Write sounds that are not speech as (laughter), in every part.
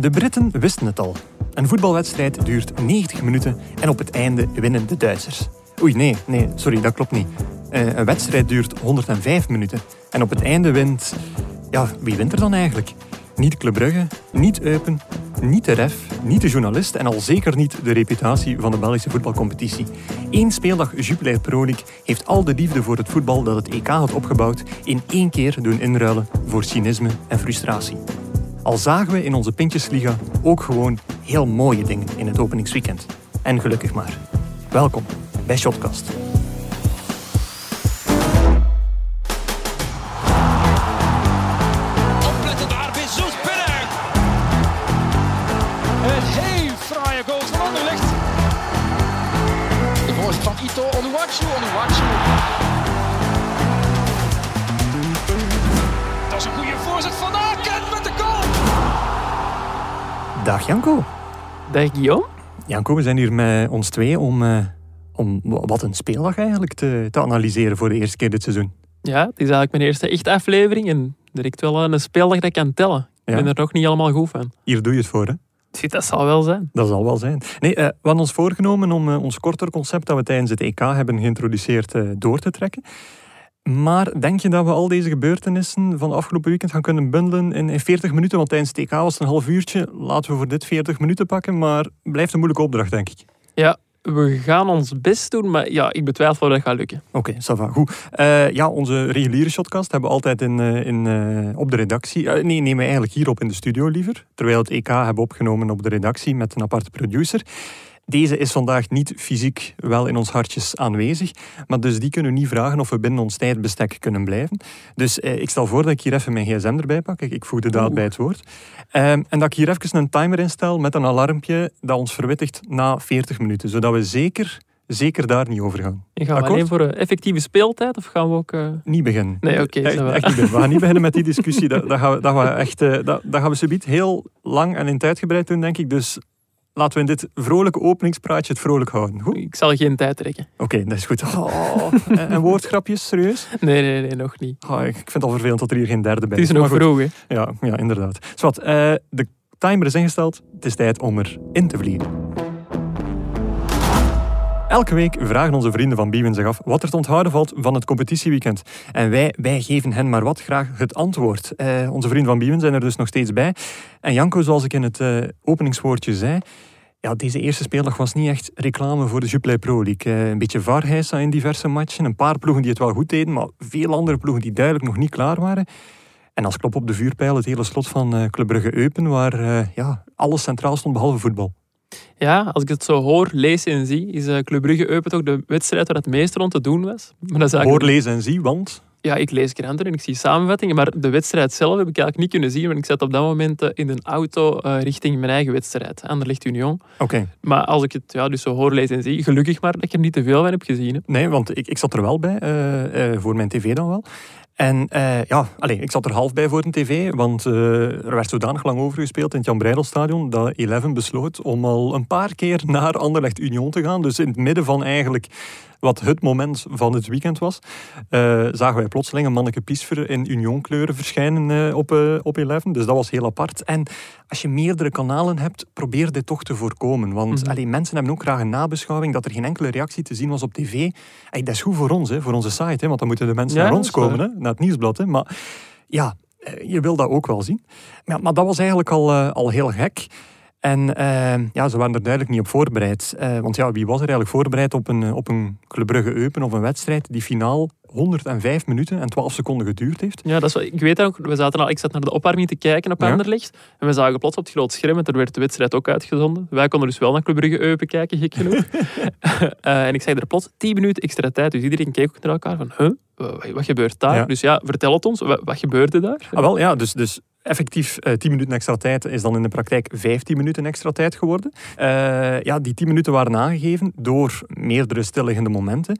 De Britten wisten het al. Een voetbalwedstrijd duurt 90 minuten en op het einde winnen de Duitsers. Oei, nee, nee, sorry, dat klopt niet. Eh, een wedstrijd duurt 105 minuten en op het einde wint... Ja, wie wint er dan eigenlijk? Niet Club Brugge, niet Eupen, niet de ref, niet de journalist en al zeker niet de reputatie van de Belgische voetbalcompetitie. Eén speeldag Jupiler Pro League heeft al de liefde voor het voetbal dat het EK had opgebouwd in één keer doen inruilen voor cynisme en frustratie. Al zagen we in onze Pintjesliga ook gewoon heel mooie dingen in het openingsweekend. En gelukkig maar. Welkom bij Shotcast. Janko. Dag Guillaume. Janko, we zijn hier met ons twee om, eh, om wat een speeldag eigenlijk te, te analyseren voor de eerste keer dit seizoen. Ja, het is eigenlijk mijn eerste echte aflevering en direct wel een speeldag dat ik kan tellen. Ik ben er nog niet helemaal goed van. Hier doe je het voor, hè? Dat zal wel zijn. Dat zal wel zijn. Nee, eh, we hadden ons voorgenomen om eh, ons korter concept dat we tijdens het EK hebben geïntroduceerd door te trekken. Maar denk je dat we al deze gebeurtenissen van de afgelopen weekend gaan kunnen bundelen in, in 40 minuten? Want tijdens het EK was het een half uurtje. Laten we voor dit 40 minuten pakken, maar blijft een moeilijke opdracht, denk ik. Ja, we gaan ons best doen, maar ja, ik betwijfel of dat gaat lukken. Oké, ça va. Goed. Eh, ja, onze reguliere shotcast hebben we altijd in, eh, in, eh, op de redactie. eh, nee, nemen we eigenlijk hier op in de studio liever. Terwijl het EK hebben opgenomen op de redactie met een aparte producer. Deze is vandaag niet fysiek wel in ons hartjes aanwezig. Maar dus die kunnen we niet vragen of we binnen ons tijdbestek kunnen blijven. Dus eh, ik stel voor dat ik hier even mijn gsm erbij pak. Ik, ik voeg de daad Oeh. bij het woord. Ehm, en dat ik hier even een timer instel met een alarmpje dat ons verwittigt na 40 minuten. Zodat we zeker, zeker daar niet over gaan. En gaan we Akkoord? alleen voor een effectieve speeltijd of gaan we ook... eh, Niet beginnen. Nee, oké, echt niet beginnen. We gaan niet beginnen met die discussie. Dat, dat, gaan, we, dat, gaan we echt, eh, dat, dat gaan we subiet heel lang en in het uitgebreid doen, denk ik. Dus laten we in dit vrolijke openingspraatje het vrolijk houden. Goed? Ik zal geen tijd trekken. Oké, dat is goed. Oh, (laughs) en, woordgrapjes, serieus? Nee, nee, nee, nog niet. Oh, ik vind het al vervelend dat er hier geen derde bij Het is nog vroeg, hè. Ja, ja, inderdaad. Zwat, eh, de timer is ingesteld. Het is tijd om erin te vliegen. Elke week vragen onze vrienden van Biewen zich af wat er te onthouden valt van het competitieweekend. En wij, wij geven hen maar wat graag het antwoord. Eh, onze vrienden van Biewen zijn er dus nog steeds bij. En Janko, zoals ik in het eh, openingswoordje zei, ja, deze eerste speeldag was niet echt reclame voor de Jupiler Pro League. Eh, een beetje varheisa in diverse matchen. Een paar ploegen die het wel goed deden, maar veel andere ploegen die duidelijk nog niet klaar waren. En als klop op de vuurpijl het hele slot van Club Brugge Eupen, waar ja, alles centraal stond behalve voetbal. Ja, als ik het zo hoor, lees en zie, is eh Club Brugge Eupen toch de wedstrijd waar het meest rond te doen was. Maar dat is eigenlijk- Hoor, lees en zie, want... Ja, ik lees kranten en ik zie samenvattingen, maar de wedstrijd zelf heb ik eigenlijk niet kunnen zien, want ik zat op dat moment eh, in een auto eh, richting mijn eigen wedstrijd, Anderlecht Union. Oké, Maar als ik het ja, dus zo hoor, lees en zie, gelukkig maar dat ik er niet te veel van heb gezien. hè. nee, want ik, ik zat er wel bij, voor mijn tv dan wel. En eh, ja, allez, ik zat er half bij voor een tv, want eh, er werd zodanig lang over gespeeld in het Jan Breidelstadion dat Eleven besloot om al een paar keer naar Anderlecht Union te gaan. Dus in het midden van eigenlijk wat het moment van het weekend was, eh, zagen wij plotseling een manneke Piesver in Union-kleuren verschijnen eh, op, eh, op Eleven. Dus dat was heel apart. En als je meerdere kanalen hebt, probeer dit toch te voorkomen. Want allee, mensen hebben ook graag een nabeschouwing dat er geen enkele reactie te zien was op tv. Dat is goed voor ons, hè, voor onze site. Hè, want dan moeten de mensen Ja, naar ons komen, hè, naar het nieuwsblad. Hè. Maar ja, je wil dat ook wel zien. Ja, maar dat was eigenlijk al, al heel gek. En eh, ja, ze waren er duidelijk niet op voorbereid. Eh, want ja, wie was er eigenlijk voorbereid op een, op een Club Brugge Eupen of een wedstrijd die finaal 105 minuten en 12 seconden geduurd heeft? Ja, dat is, wel- ik weet ook, we zaten al, ik zat naar de opwarming te kijken op Ja. Anderlecht en we zagen plots op het groot scherm, en er werd de wedstrijd ook uitgezonden. Wij konden dus wel naar Club Brugge Eupen kijken, gek genoeg. (laughs) Eh, en ik zag er plots 10 minuten extra tijd, dus iedereen keek ook naar elkaar van, huh, wat, wat gebeurt daar? Ja. Dus ja, vertel het ons, wat, wat gebeurde daar? Ah, wel, ja, dus, dus effectief eh 10 minuten extra tijd is dan in de praktijk 15 minuten extra tijd geworden. Eh, ja, die 10 minuten waren aangegeven door meerdere stilliggende momenten.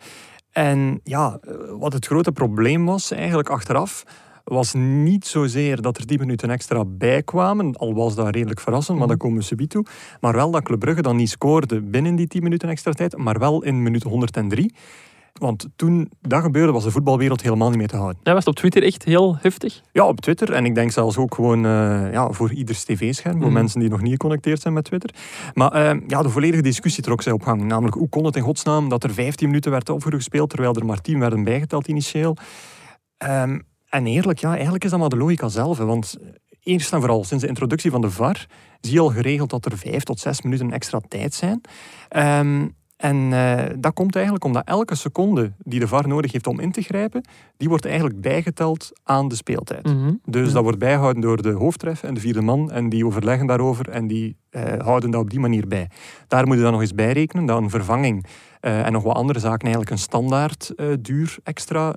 En ja, eh, wat het grote probleem was eigenlijk achteraf, was niet zozeer dat er 10 minuten extra bij kwamen, al was dat redelijk verrassend, maar Mhm. daar komen we subiet toe. Maar wel dat Club Brugge dan niet scoorde binnen die 10 minuten extra tijd, maar wel in minuut 103. Want toen dat gebeurde, was de voetbalwereld helemaal niet meer te houden. Ja, was het op Twitter echt heel heftig? Ja, op Twitter. En ik denk zelfs ook gewoon uh, ja, voor ieders tv-scherm. Voor Mhm. mensen die nog niet geconnecteerd zijn met Twitter. Maar uh, ja, de volledige discussie trok zij op gang. Namelijk, hoe kon het in godsnaam dat er 15 minuten werd opgespeeld, terwijl er maar 10 werden bijgeteld initieel. Um, en eerlijk, ja, eigenlijk is dat maar de logica zelf. Hè, want eerst en vooral, sinds de introductie van de VAR, zie je al geregeld dat er 5 tot 6 minuten extra tijd zijn. Um, en uh, dat komt eigenlijk omdat elke seconde die de VAR nodig heeft om in te grijpen, die wordt eigenlijk bijgeteld aan de speeltijd. Mm -hmm. Dus ja. dat wordt bijgehouden door de hoofdtref en de vierde man en die overleggen daarover en die uh, houden dat op die manier bij. Daar moet je dan nog eens bijrekenen dat een vervanging uh, en nog wat andere zaken eigenlijk een standaard duur extra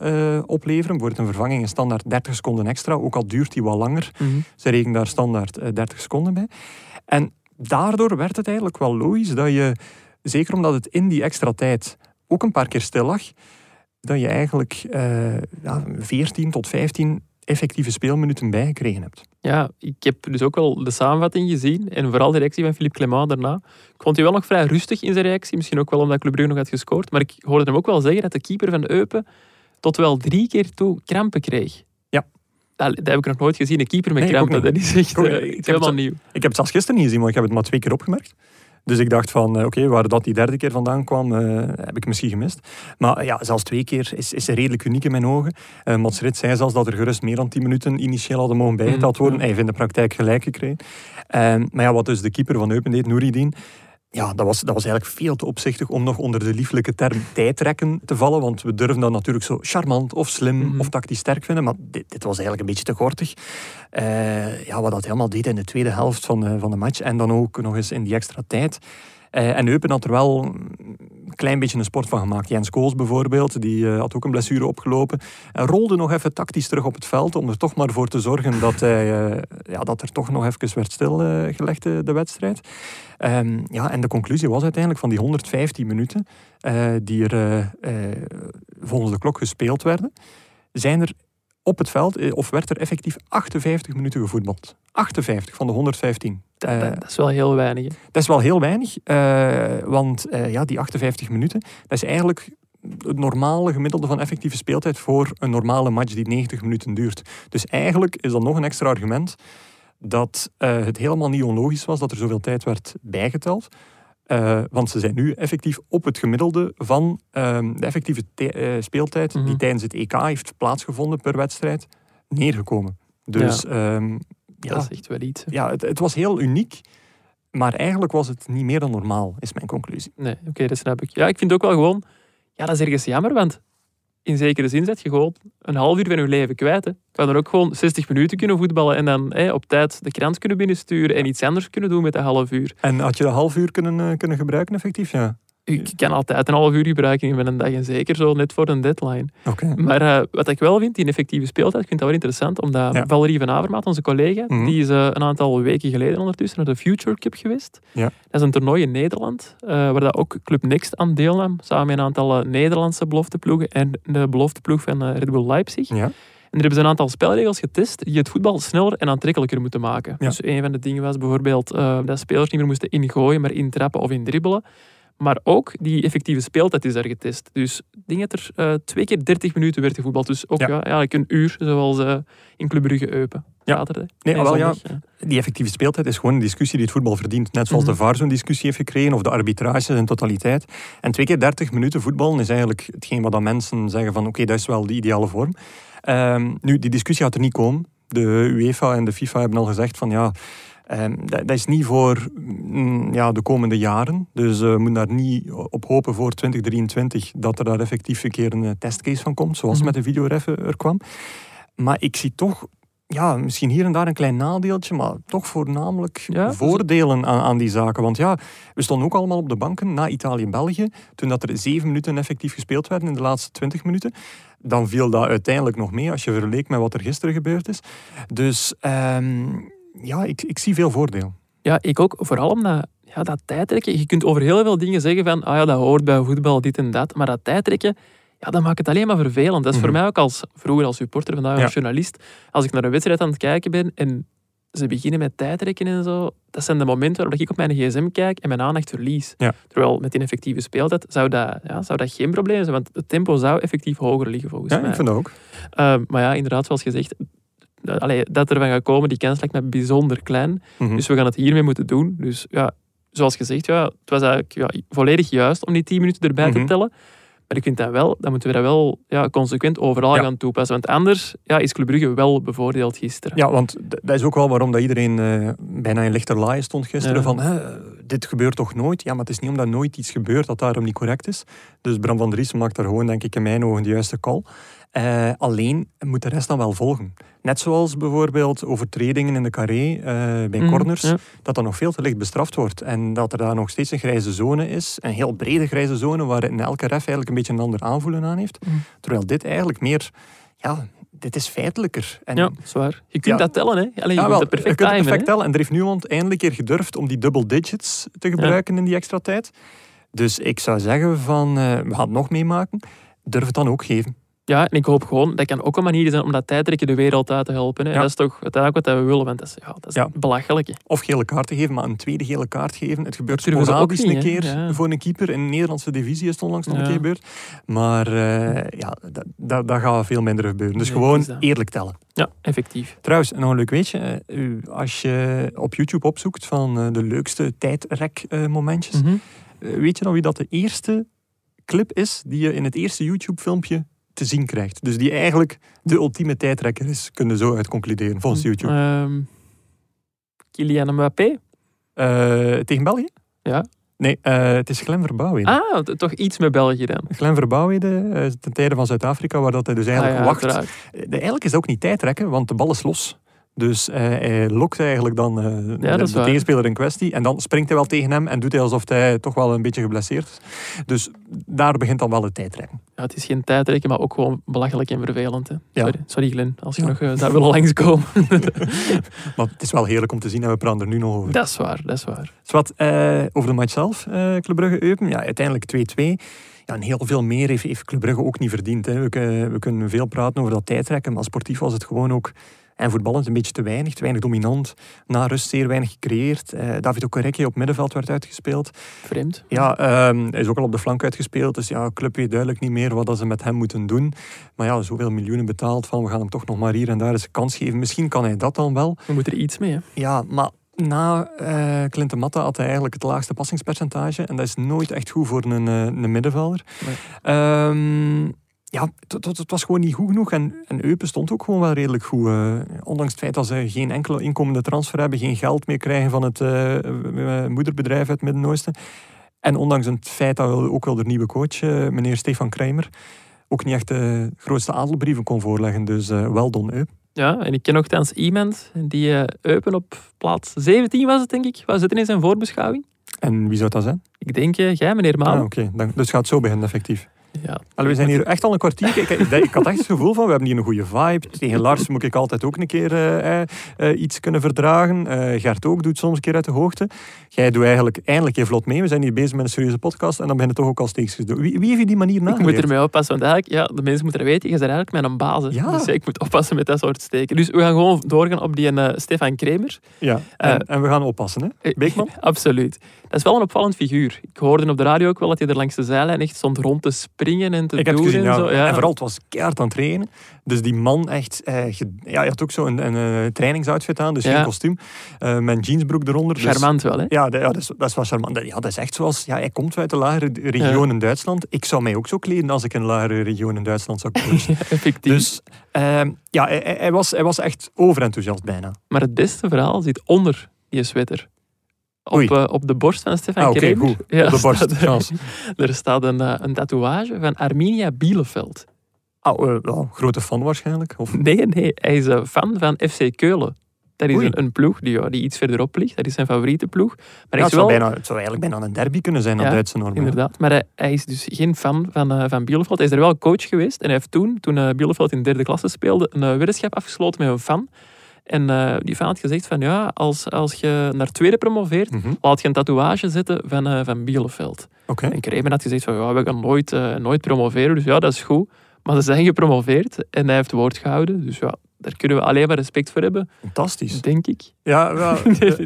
opleveren. Bijvoorbeeld een vervanging een standaard 30 seconden extra, ook al duurt die wat langer. Mm -hmm. Ze rekenen daar standaard 30 seconden bij. En daardoor werd het eigenlijk wel logisch dat je zeker omdat het in die extra tijd ook een paar keer stil lag, dat je eigenlijk uh, ja, 14 tot 15 effectieve speelminuten bijgekregen hebt. Ja, ik heb dus ook wel de samenvatting gezien en vooral de reactie van Philippe Clement daarna. Ik vond hij wel nog vrij rustig in zijn reactie, misschien ook wel omdat Club Brugge nog had gescoord, maar ik hoorde hem ook wel zeggen dat de keeper van Eupen tot wel drie keer toe krampen kreeg. Ja. Dat, dat heb ik nog nooit gezien, een keeper met nee, krampen. Dat is echt uh, helemaal nieuw. Ik heb het zelfs gisteren niet gezien, maar ik heb het maar twee keer opgemerkt. Dus ik dacht van, oké, okay, waar dat die derde keer vandaan kwam, uh, heb ik misschien gemist. Maar ja, zelfs twee keer is, is redelijk uniek in mijn ogen. Uh, Mats Rit zei zelfs dat er gerust meer dan 10 minuten initieel hadden mogen bijgeteld worden. Mm, Hij heeft in de praktijk gelijk gekregen. Uh, maar ja, wat dus de keeper van Eupen deed, Nouridine, ja, dat was, dat was eigenlijk veel te opzichtig om nog onder de lieflijke term tijdrekken te vallen. Want we durven dat natuurlijk zo charmant of slim Mhm. mm -hmm. of tactisch sterk vinden. Maar dit, dit, was eigenlijk een beetje te gortig. Uh, ja, wat dat helemaal deed in de tweede helft van de, van de match. En dan ook nog eens in die extra tijd. Uh, en Eupen had er wel een klein beetje een sport van gemaakt. Jens Koos bijvoorbeeld, die uh, had ook een blessure opgelopen. En rolde nog even tactisch terug op het veld om er toch maar voor te zorgen dat, hij, uh, ja, dat er toch nog even werd stilgelegd, de wedstrijd. Um, ja, en de conclusie was uiteindelijk van die 115 minuten die er volgens de klok gespeeld werden, zijn er op het veld, eh, of werd er effectief 58 minuten gevoetbald. 58 van de 115. Dat, uh, dat is wel heel weinig. Hè? Dat is wel heel weinig, uh, want uh, ja, die 58 minuten, dat is eigenlijk het normale gemiddelde van effectieve speeltijd voor een normale match die 90 minuten duurt. Dus eigenlijk is dat nog een extra argument dat uh, het helemaal niet onlogisch was dat er zoveel tijd werd bijgeteld. Uh, want ze zijn nu effectief op het gemiddelde van uh, de effectieve uh, speeltijd Mhm. mm -hmm. die tijdens het EK heeft plaatsgevonden per wedstrijd, neergekomen. Dus ja, um, ja dat is echt wel iets. Hè? Ja, het, het, was heel uniek, maar eigenlijk was het niet meer dan normaal, is mijn conclusie. Nee, oké, okay, dat snap ik. Ja, ik vind ook wel gewoon, ja, dat is ergens jammer, want in zekere zin zet je gewoon een half uur van je leven kwijt. Hè. Je kan er ook gewoon 60 minuten kunnen voetballen en dan hè, op tijd de krant kunnen binnensturen en iets anders kunnen doen met dat half uur. En had je dat half uur kunnen, uh, kunnen gebruiken effectief? Ja. Ik kan altijd een half uur gebruiken in een dag en zeker zo net voor een deadline. Okay. Maar uh, wat ik wel vind, die effectieve speeltijd, ik vind dat wel interessant, omdat ja. Valerie van Avermaat, onze collega, Mhm. mm -hmm. die is uh, een aantal weken geleden ondertussen naar de Future Cup geweest. Ja. Dat is een toernooi in Nederland, uh, waar dat ook Club Next aan deelnam, samen met een aantal Nederlandse belofteploegen en de belofteploeg van Red Bull Leipzig. Ja. En er hebben ze een aantal spelregels getest die het voetbal sneller en aantrekkelijker moeten maken. Ja. Dus een van de dingen was bijvoorbeeld dat spelers niet meer moesten ingooien, maar intrappen of indribbelen. Maar ook die effectieve speeltijd is daar getest. Dus ik denk dat er uh, twee keer 30 minuten werd gevoetbald. Dus ook Ja. ja. eigenlijk een uur, zoals uh, in Club Brugge Eupen. Ja. Zaterdag. Nee, wel, ja. Die effectieve speeltijd is gewoon een discussie die het voetbal verdient. Net zoals Mhm. de VAR zo'n discussie heeft gekregen, of de arbitrage in totaliteit. En twee keer 30 minuten voetballen is eigenlijk hetgeen wat dan mensen zeggen van oké, dat is wel de ideale vorm. Ehm, nu, die discussie gaat er niet komen. De UEFA en de FIFA hebben al gezegd van ja, dat, dat is niet voor mm, ja, de komende jaren. Dus eh, we moeten daar niet op hopen voor 2023 dat er daar effectief een keer een eh, testcase van komt, zoals Mhm. met de videoref er kwam. Maar ik zie toch ja, misschien hier en daar een klein nadeeltje, maar toch voornamelijk Ja, dus- voordelen aan, aan die zaken. Want ja, we stonden ook allemaal op de banken na Italië-België, toen dat er zeven minuten effectief gespeeld werden in de laatste twintig minuten. Dan viel dat uiteindelijk nog mee als je verleek met wat er gisteren gebeurd is. Dus ehm, ja, ik, ik zie veel voordeel. Ja, ik ook. Vooral omdat ja, dat tijdrekken... Je kunt over heel veel dingen zeggen van ah ja, dat hoort bij voetbal, dit en dat. Maar dat tijdrekken, ja, dat maakt het alleen maar vervelend. Dat is voor Mhm. mij ook als, vroeger als supporter, vandaag Ja. als journalist. Als ik naar een wedstrijd aan het kijken ben en ze beginnen met tijdrekken en zo. Dat zijn de momenten waarop ik op mijn gsm kijk en mijn aandacht verlies. Ja. Terwijl met die effectieve speeltijd zou dat, ja, zou dat geen probleem zijn, want het tempo zou effectief hoger liggen volgens Ja, mij. ik vind dat ook. Eh, maar ja, inderdaad, zoals gezegd, allee, dat er van gaat komen, die kans lijkt me bijzonder klein. Mhm. Dus we gaan het hiermee moeten doen. Dus ja, zoals gezegd, ja, het was eigenlijk ja, volledig juist om die 10 minuten erbij Mhm. te tellen. Maar ik vind dat wel, dan moeten we dat wel ja, consequent overal Ja. gaan toepassen. Want anders ja, is Club Brugge wel bevoordeeld gisteren. Ja, want dat is ook wel waarom dat iedereen eh, bijna in lichter laai stond gisteren. Ja. Van, hè, dit gebeurt toch nooit? Ja, maar het is niet omdat nooit iets gebeurt dat daarom niet correct is. Dus Bram van Dries maakt daar gewoon, denk ik, in mijn ogen de juiste call. Eh, alleen moet de rest dan wel volgen. Net zoals bijvoorbeeld overtredingen in de carré eh, bij Mhm, corners, ja. dat dat nog veel te licht bestraft wordt. En dat er daar nog steeds een grijze zone is, een heel brede grijze zone, waar in elke ref eigenlijk een beetje een ander aanvoelen aan heeft. Mhm. Terwijl dit eigenlijk meer, ja, dit is feitelijker. En Ja, zwaar. Je kunt Ja. dat tellen, hè? Allee, je ja, wel, perfect je kunt het perfect tellen. En er heeft niemand eindelijk een keer gedurfd om die double digits te gebruiken in die extra tijd. Dus ik zou zeggen van, eh, we gaan het nog meemaken. Durf het dan ook geven. Ja, en ik hoop gewoon, dat kan ook een manier zijn om dat tijdrekken de wereld uit te helpen. Hè. Ja. Dat is toch uiteindelijk wat we willen, want dat is, ja, dat is Ja. belachelijk. hè. Of gele kaart te geven, maar een tweede gele kaart geven. Het gebeurt sporadisch een keer Ja. voor een keeper. In de Nederlandse divisie is het onlangs nog een keer gebeurd. Maar eh, ja, dat, dat, dat gaat veel minder gebeuren. Dus Nee, gewoon eerlijk tellen. Ja, effectief. Trouwens, nog een leuk weetje. eh, Als je op YouTube opzoekt van eh, de leukste tijdrek-momentjes. Eh, Weet je dan wie dat de eerste clip is die je in het eerste YouTube-filmpje te zien krijgt? Dus die eigenlijk de ultieme tijdrekker is, kunnen zo uit concluderen, volgens YouTube. Ehm, Kylian Mbappé? Eh, tegen België? Ja. Nee, eh, het is Verbouwheden. Ah, toch iets met België dan. Glenn Verbouwheden, eh, ten tijde van Zuid-Afrika, waar dat hij dus eigenlijk Ah ja, wacht. Eigenlijk is dat ook niet tijdrekken, want de bal is los. Dus eh, hij lokt eigenlijk dan eh, de, de tegenspeler in kwestie. En dan springt hij wel tegen hem en doet hij alsof hij toch wel een beetje geblesseerd is. Dus daar begint dan wel het tijdrekken. Ja, het is geen tijdrekken, maar ook gewoon belachelijk en vervelend. Hè. Ja. Sorry, sorry Glenn, als je Ja. nog eh, daar wil langskomen. (laughs) (laughs) Maar het is wel heerlijk om te zien en we praten er nu nog over. dat is waar, dat is waar. Over de match zelf, Club Brugge-Eupen. Ja, uiteindelijk 2-2. Ja, en heel veel meer heeft, heeft Club Brugge ook niet verdiend. Hè. We, kunnen- we kunnen veel praten over dat tijdrekken, maar sportief was het gewoon ook... En voetballend een beetje te weinig, te weinig dominant. Na rust zeer weinig gecreëerd. Eh, David Okereke op middenveld werd uitgespeeld. Vreemd. Ja, ehm, hij is ook al op de flank uitgespeeld. Dus ja, club weet duidelijk niet meer wat ze met hem moeten doen. Maar ja, zoveel miljoenen betaald van we gaan hem toch nog maar hier en daar eens een kans geven. Misschien kan hij dat dan wel. We moeten er iets mee. Hè. Ja, maar na eh Clinton Matta had hij eigenlijk het laagste passingspercentage. En dat is nooit echt goed voor een, eh, een middenvelder. Nee. Ehm, ja, het, was gewoon niet goed genoeg. En, en Eupen stond ook gewoon wel redelijk goed. eh, ondanks het feit dat ze geen enkele inkomende transfer hebben, geen geld meer krijgen van het eh, eh, moederbedrijf uit het Midden-Oosten. En ondanks het feit dat we ook wel de nieuwe coach, meneer Stefan Kreimer, ook niet echt de grootste adelbrieven kon voorleggen. Dus wel don Eupen. Ja, en ik ken nogthans iemand die Eupen op plaats 17 was het, denk ik. Was zitten in zijn voorbeschouwing. En wie zou dat zijn? Ik denk, jij, meneer Maal. Ah, oké. Dus gaat zo beginnen, effectief. Ja. Allee, we zijn hier echt al een kwartier. Ik, ik, ik had echt het gevoel van, we hebben hier een goede vibe. Tegen Lars moet ik altijd ook een keer eh, eh, eh, iets kunnen verdragen. Eh, Gert ook doet soms een keer uit de hoogte. Jij doet eigenlijk eindelijk even vlot mee. We zijn hier bezig met een serieuze podcast en dan ben je toch ook al steeds te doen. Wie, wie heeft je die manier Ik moet nageleerd? ermee oppassen, want eigenlijk, ja, de mensen moeten er weten, je bent eigenlijk baas. hè. Ja. Dus ik moet oppassen met dat soort steken. Dus we gaan gewoon doorgaan op die Stefan Kremer. Ja, en, en we gaan oppassen, hè? Beekman? (laughs) Absoluut. Dat is wel een opvallend figuur. Ik hoorde op de radio ook wel dat hij er langs de zijlijn echt stond rond te springen en te Ik doen gezien, en zo. Ja. En vooral, het was keihard aan het trainen. Dus die man echt... eh, ja, hij had ook zo'n een, een, trainingsoutfit aan, dus Ja. geen kostuum. eh met jeansbroek eronder. dus- Charmant wel, hè? Ja, dat, ja dat, is, dat is wel charmant. Dat- Ja, dat is echt zoals... Ja, hij komt uit de lagere regio in Duitsland. Ik zou mij ook zo kleden als ik in een lagere regio in Duitsland zou. (laughs) Effectief. dus ehm, ja, hij, was, hij was echt overenthousiast bijna. Maar het beste verhaal zit onder die sweater. Op, eh, op de borst van Stefan Ah, goed. Op de borst, (laughs) staat (laughs) er- staat een, eh, een tatoeage van Arminia Bielefeld. Oh, eh, grote fan waarschijnlijk. Of, Nee, nee, hij is een fan van FC Keulen. Dat is een, een ploeg die, ja, die iets verderop ligt. Dat is zijn favoriete ploeg. Maar hij ja, het, zou wel, bijna, het zou eigenlijk bijna een derby kunnen zijn Ja, Duitse normen. Inderdaad, maar hij, hij is dus geen fan van, eh, van Bielefeld. Hij is er wel coach geweest. En hij heeft toen, toen Bielefeld in derde klasse speelde, een uh, weddenschap afgesloten met een fan. En eh, die had gezegd van ja, als, als je naar tweede promoveert, Mhm, laat je een tatoeage zetten van, eh, van Bielefeld. Oké. En Kremer had gezegd van ja, we gaan nooit, eh, nooit promoveren. Dus ja, dat is goed. Maar ze zijn gepromoveerd en hij heeft woord gehouden. Dus ja, daar kunnen we alleen maar respect voor hebben, Fantastisch. denk ik. Ja, (laughs)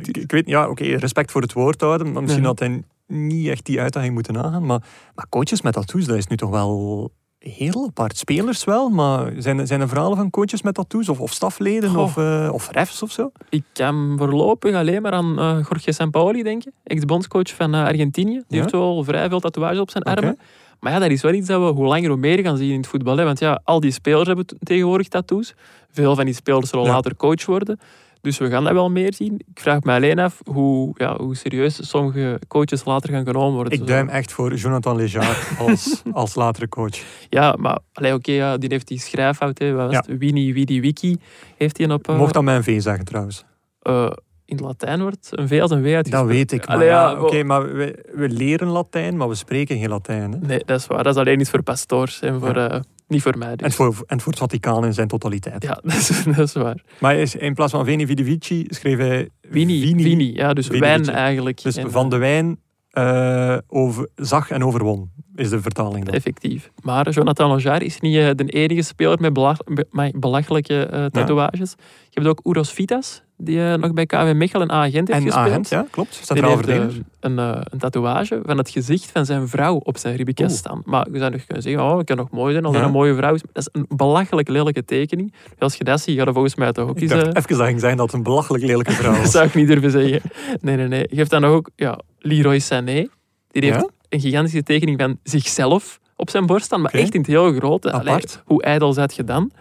ik, weet ja, oké, respect voor het woord houden, maar misschien Ja. had hij niet echt die uitdaging moeten aangaan. Maar, maar coaches met tattoos, dat is nu toch wel heel apart. Spelers wel, maar zijn, er- zijn er verhalen van coaches met tattoos? Of, of stafleden, Goh. of, eh, of refs of zo? Ik kan voorlopig alleen maar aan eh Jorge Sampaoli denken, ex-bondscoach van eh, Argentinië. Die Ja. heeft wel vrij veel tatoeages op zijn armen. Maar ja, dat is wel iets dat we hoe langer hoe meer gaan zien in het voetbal. Hè? Want ja, al die spelers hebben tegenwoordig tattoos. Veel van die spelers zullen Ja. later coach worden. Dus we gaan dat wel meer zien. Ik vraag me alleen af hoe, ja, hoe serieus sommige coaches later gaan genomen worden. Ik duim echt voor Jonathan Léjard (laughs) als, als latere coach. Ja, maar oké, ja, die heeft die schrijffout. Hè, was Ja. het? Winnie, Widi, Wiki heeft hij op... eh, Mocht dat mijn V zeggen trouwens. eh, in het Latijn wordt een V als een W Dat uitgesproken. weet ik. Maar ja, oké, maar we, we leren Latijn, maar we spreken geen Latijn. Hè? Nee, dat is waar. Dat is alleen niet voor pastoors en voor, eh, niet voor mij. En, Dus. voor, en voor het Vaticaan in zijn totaliteit. Ja, (laughs) dat is, dat is waar. Maar is- in plaats van Veni Vidi Vici schreef hij Vini. Winnie, ja, dus Vini wijn Vici. eigenlijk. Dus En, van de wijn eh, over, zag en overwon, is de vertaling dan. Effectief. Maar Jonathan Lojar is niet eh, de enige speler met, belach- be- met belachelijke eh, tatoeages. Je hebt ook Uros Vitas, die eh, nog bij KV Mechelen een agent heeft En gespeeld. agent, ja, klopt. Die Centraal heeft eh, een, eh, een tatoeage van het gezicht van zijn vrouw op zijn ribbekast Oeh. staan. Maar je zou nog kunnen zeggen, oh, het kan nog mooi zijn als Ja. een mooie vrouw is. Dat is een belachelijk lelijke tekening. Als je dat ziet, gaat er volgens mij toch ook Ik eh, even dat zijn dat het een belachelijk lelijke vrouw (laughs) Dat was. zou ik niet durven zeggen. Nee, nee, nee. Je hebt dan nog ook ja, Leroy Sané. Die heeft Ja? een gigantische tekening van zichzelf op zijn borst staan, maar echt in het heel grote. Apart. Allee, hoe ijdel zet je dan?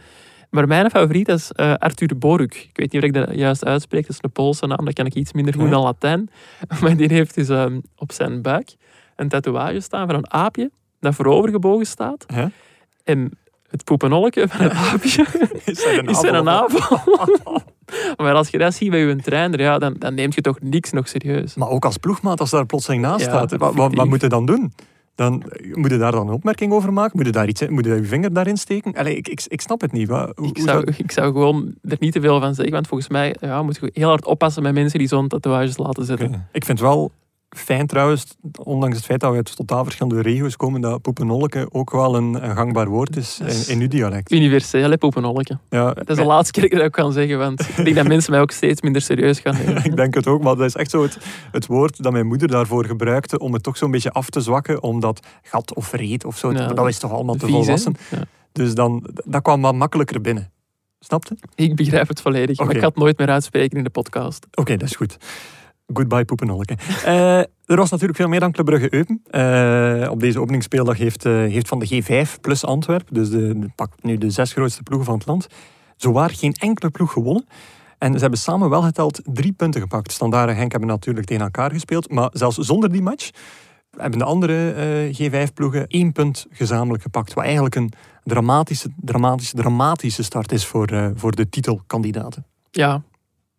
Maar mijn favoriet is eh, Arthur Boruk. Ik weet niet of ik dat juist uitspreek. Dat is een Poolse naam, dat kan ik iets minder goed dan Latijn. (laughs) Maar die heeft dus ehm, op zijn buik een tatoeage staan van een aapje dat voorovergebogen staat. En het poepenolletje van het aapje (laughs) (laughs) Is een zijn aanval? navel. maar als je dat ziet bij je trainer, ja, dan, dan neemt je toch niks nog serieus. Maar ook als ploegmaat, als daar plotseling naast Ja, staat. Wat, wat, wat moet je dan doen? Dan, moet je daar dan een opmerking over maken? Moet je, daar iets, moet je je vinger daarin steken? Allee, ik, ik, ik snap het niet. Wat, hoe, Ik zou, ik zou gewoon er niet te veel van zeggen, want volgens mij ja, moet je heel hard oppassen met mensen die zo'n tatoeages laten zetten. Oké. Ik vind wel fijn trouwens, ondanks het feit dat we uit totaal verschillende regio's komen, dat poepenolleke ook wel een, een gangbaar woord is in, in uw dialect. Universeel, hè, poepenolleke. Ja, Dat is de laatste keer dat ik dat kan zeggen, want ik denk dat mensen mij ook steeds minder serieus gaan nemen. (laughs) ik denk het ook, maar dat is echt zo het, het woord dat mijn moeder daarvoor gebruikte om het toch zo'n beetje af te zwakken, omdat gat of reet of zo, Ja, dat is toch allemaal te Vies, volwassen. Ja. Dus dan, dat kwam wat makkelijker binnen. Snapte? Ik begrijp het volledig, maar ik ga het nooit meer uitspreken in de podcast. Oké, dat is goed. Goodbye poepenolleke. Eh er was natuurlijk veel meer dan Club Brugge Eupen. Eh, op deze openingsspeeldag heeft, eh, heeft van de G5 plus Antwerp, dus de, nu de zes grootste ploegen van het land, zowaar geen enkele ploeg gewonnen. En ze hebben samen wel geteld drie punten gepakt. Standaard en Genk hebben natuurlijk tegen elkaar gespeeld, maar zelfs zonder die match hebben de andere eh, G5-ploegen één punt gezamenlijk gepakt. Wat eigenlijk een dramatische, dramatische, dramatische start is voor, voor de titelkandidaten. Ja,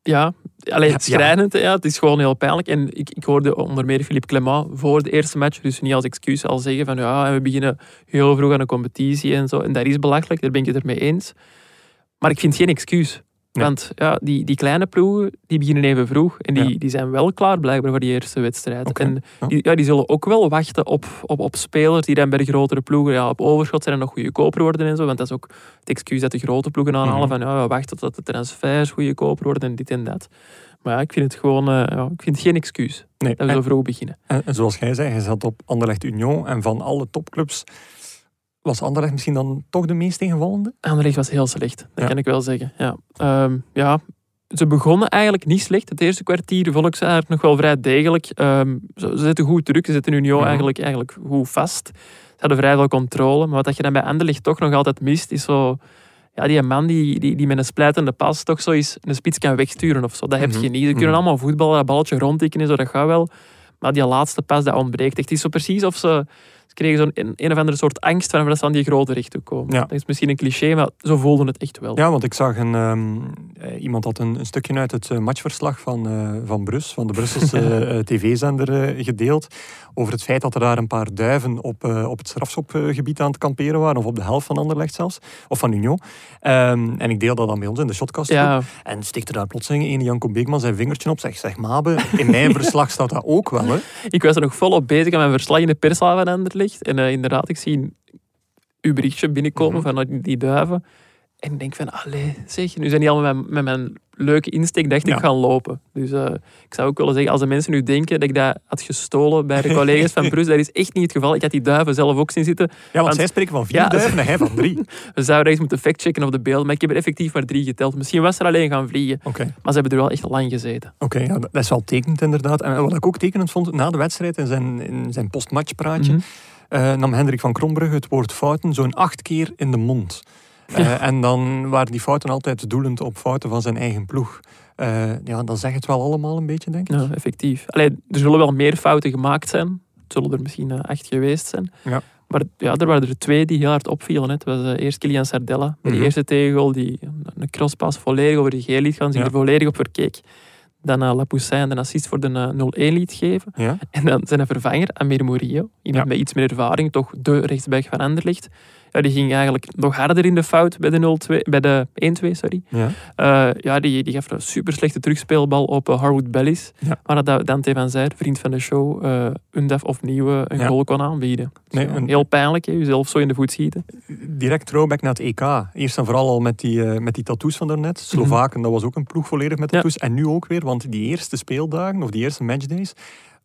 ja. Alleen het schrijnend, ja. het is gewoon heel pijnlijk. En ik, ik hoorde onder meer Philippe Clement voor de eerste match, dus niet als excuus al zeggen van ja, we beginnen heel vroeg aan een competitie en zo. En dat is belachelijk, daar ben ik het ermee eens. Maar ik vind geen excuus. Want ja, die, die kleine ploegen die beginnen even vroeg. En die, Ja. die zijn wel klaar blijkbaar voor die eerste wedstrijd. En ja. die, ja, die zullen ook wel wachten op, op, op spelers die dan bij de grotere ploegen ja, op overschot zijn en nog goedkoper worden en zo. Want dat is ook het excuus dat de grote ploegen aanhalen Mhm. van ja, we wachten tot de transfers goedkoper worden en dit en dat. Maar ja, ik vind het gewoon eh, ja, ik vind het geen excuus Nee. dat we En- zo vroeg beginnen. En, en zoals jij zei, je zat op Anderlecht Union en van alle topclubs was Anderlecht misschien dan toch de meest tegenvallende? Anderlecht was heel slecht, dat Ja. kan ik wel zeggen. Ja. Ehm, ja, ze begonnen eigenlijk niet slecht. Het eerste kwartier vond ik ze eigenlijk nog wel vrij degelijk. Ehm, ze, ze zitten goed druk, ze zitten Union Mhm. eigenlijk, eigenlijk goed vast. Ze hadden vrij veel controle. Maar wat dat je dan bij Anderlecht toch nog altijd mist, is zo... Ja, die man die, die, die met een splijtende pas toch zo eens een spits kan wegsturen of zo. Dat heb Mhm. je niet. Ze kunnen Mhm. allemaal voetballen, dat balletje rondtikken en zo, dat gaat wel. Maar die laatste pas, dat ontbreekt. echt. Het is zo precies of ze... Kregen zo'n een, een of andere soort angst van dat ze aan die grote rechten komen. Ja. Dat is misschien een cliché, maar zo voelden het echt wel. Ja, want ik zag een, ehm, eh, iemand had een, een stukje uit het eh, matchverslag van, eh, van Brus, van de Brusselse (laughs) tv-zender, eh, gedeeld. Over het feit dat er daar een paar duiven op, op het strafschopgebied aan het kamperen waren, of op de helft van Anderlecht zelfs, of van Union. Ehm, en ik deel dat dan bij ons in de shotcast. Ja, En stikte daar plotseling een Janko Beekman zijn vingertje op. Zeg, zeg Mabe, in mijn (laughs) verslag staat dat ook wel. Hè? ik was er nog volop bezig aan mijn verslag in de perszaal van Anderlecht. En eh, inderdaad, ik zie uw berichtje binnenkomen Mhm. van die duiven. En ik denk van, allee, zeg, nu zijn die allemaal met, met mijn leuke insteek dacht Ja. ik gaan lopen. Dus eh, ik zou ook willen zeggen, als de mensen nu denken dat ik dat had gestolen bij de collega's van (laughs) Bruce, dat is echt niet het geval. Ik had die duiven zelf ook zien zitten. Ja, want, Want- zij spreken van vier Ja, duiven en hij van drie. (laughs) We zouden eens moeten factchecken op de beelden, maar ik heb er effectief maar drie geteld. Misschien was er alleen gaan vliegen, maar ze hebben er wel echt lang gezeten. Oké, ja, dat is wel tekenend inderdaad. En wat ik ook tekenend vond, na de wedstrijd in zijn, in zijn postmatchpraatje, Mhm. Eh, nam Hendrik van Krombrugge het woord fouten zo'n acht keer in de mond. Eh, en dan waren die fouten altijd doelend op fouten van zijn eigen ploeg. Eh, ja, dan zeg het wel allemaal een beetje, denk ik. Ja, effectief. Allee, er zullen wel meer fouten gemaakt zijn. Het zullen er misschien acht geweest zijn. Ja. Maar ja, er waren er twee die heel hard opvielen. hè. Het was eerst Kilian Sardella. Bij die Mhm. eerste tegengoal die een crosspas volledig over de geel liet gaan. Zich Ja. er volledig op verkeek. Dan uh, Lapoussin de assist voor de eh, 0-1 liet geven. Ja? En dan zijn vervanger, Amir Murillo. Iemand Ja. met iets meer ervaring. Toch de rechtsback van Anderlecht. Ja, die ging eigenlijk nog harder in de fout bij de 0-2, bij de 1-2, sorry. Ja. Eh, ja, die, die gaf een super slechte terugspeelbal op uh, Harwood Bellis. Ja. Maar dat Dante van Zijr, vriend van de show, uh, Undaf opnieuw uh, een Ja. goal kon aanbieden. Nee, Dus, een- Heel pijnlijk, hè, jezelf zo in de voet schieten. Direct throwback naar het EK. Eerst en vooral al met die, eh, met die tattoos van daarnet. Slovaken, dat was ook een ploeg volledig met Mhm. Tattoos. En nu ook weer, want die eerste speeldagen, of die eerste matchdays,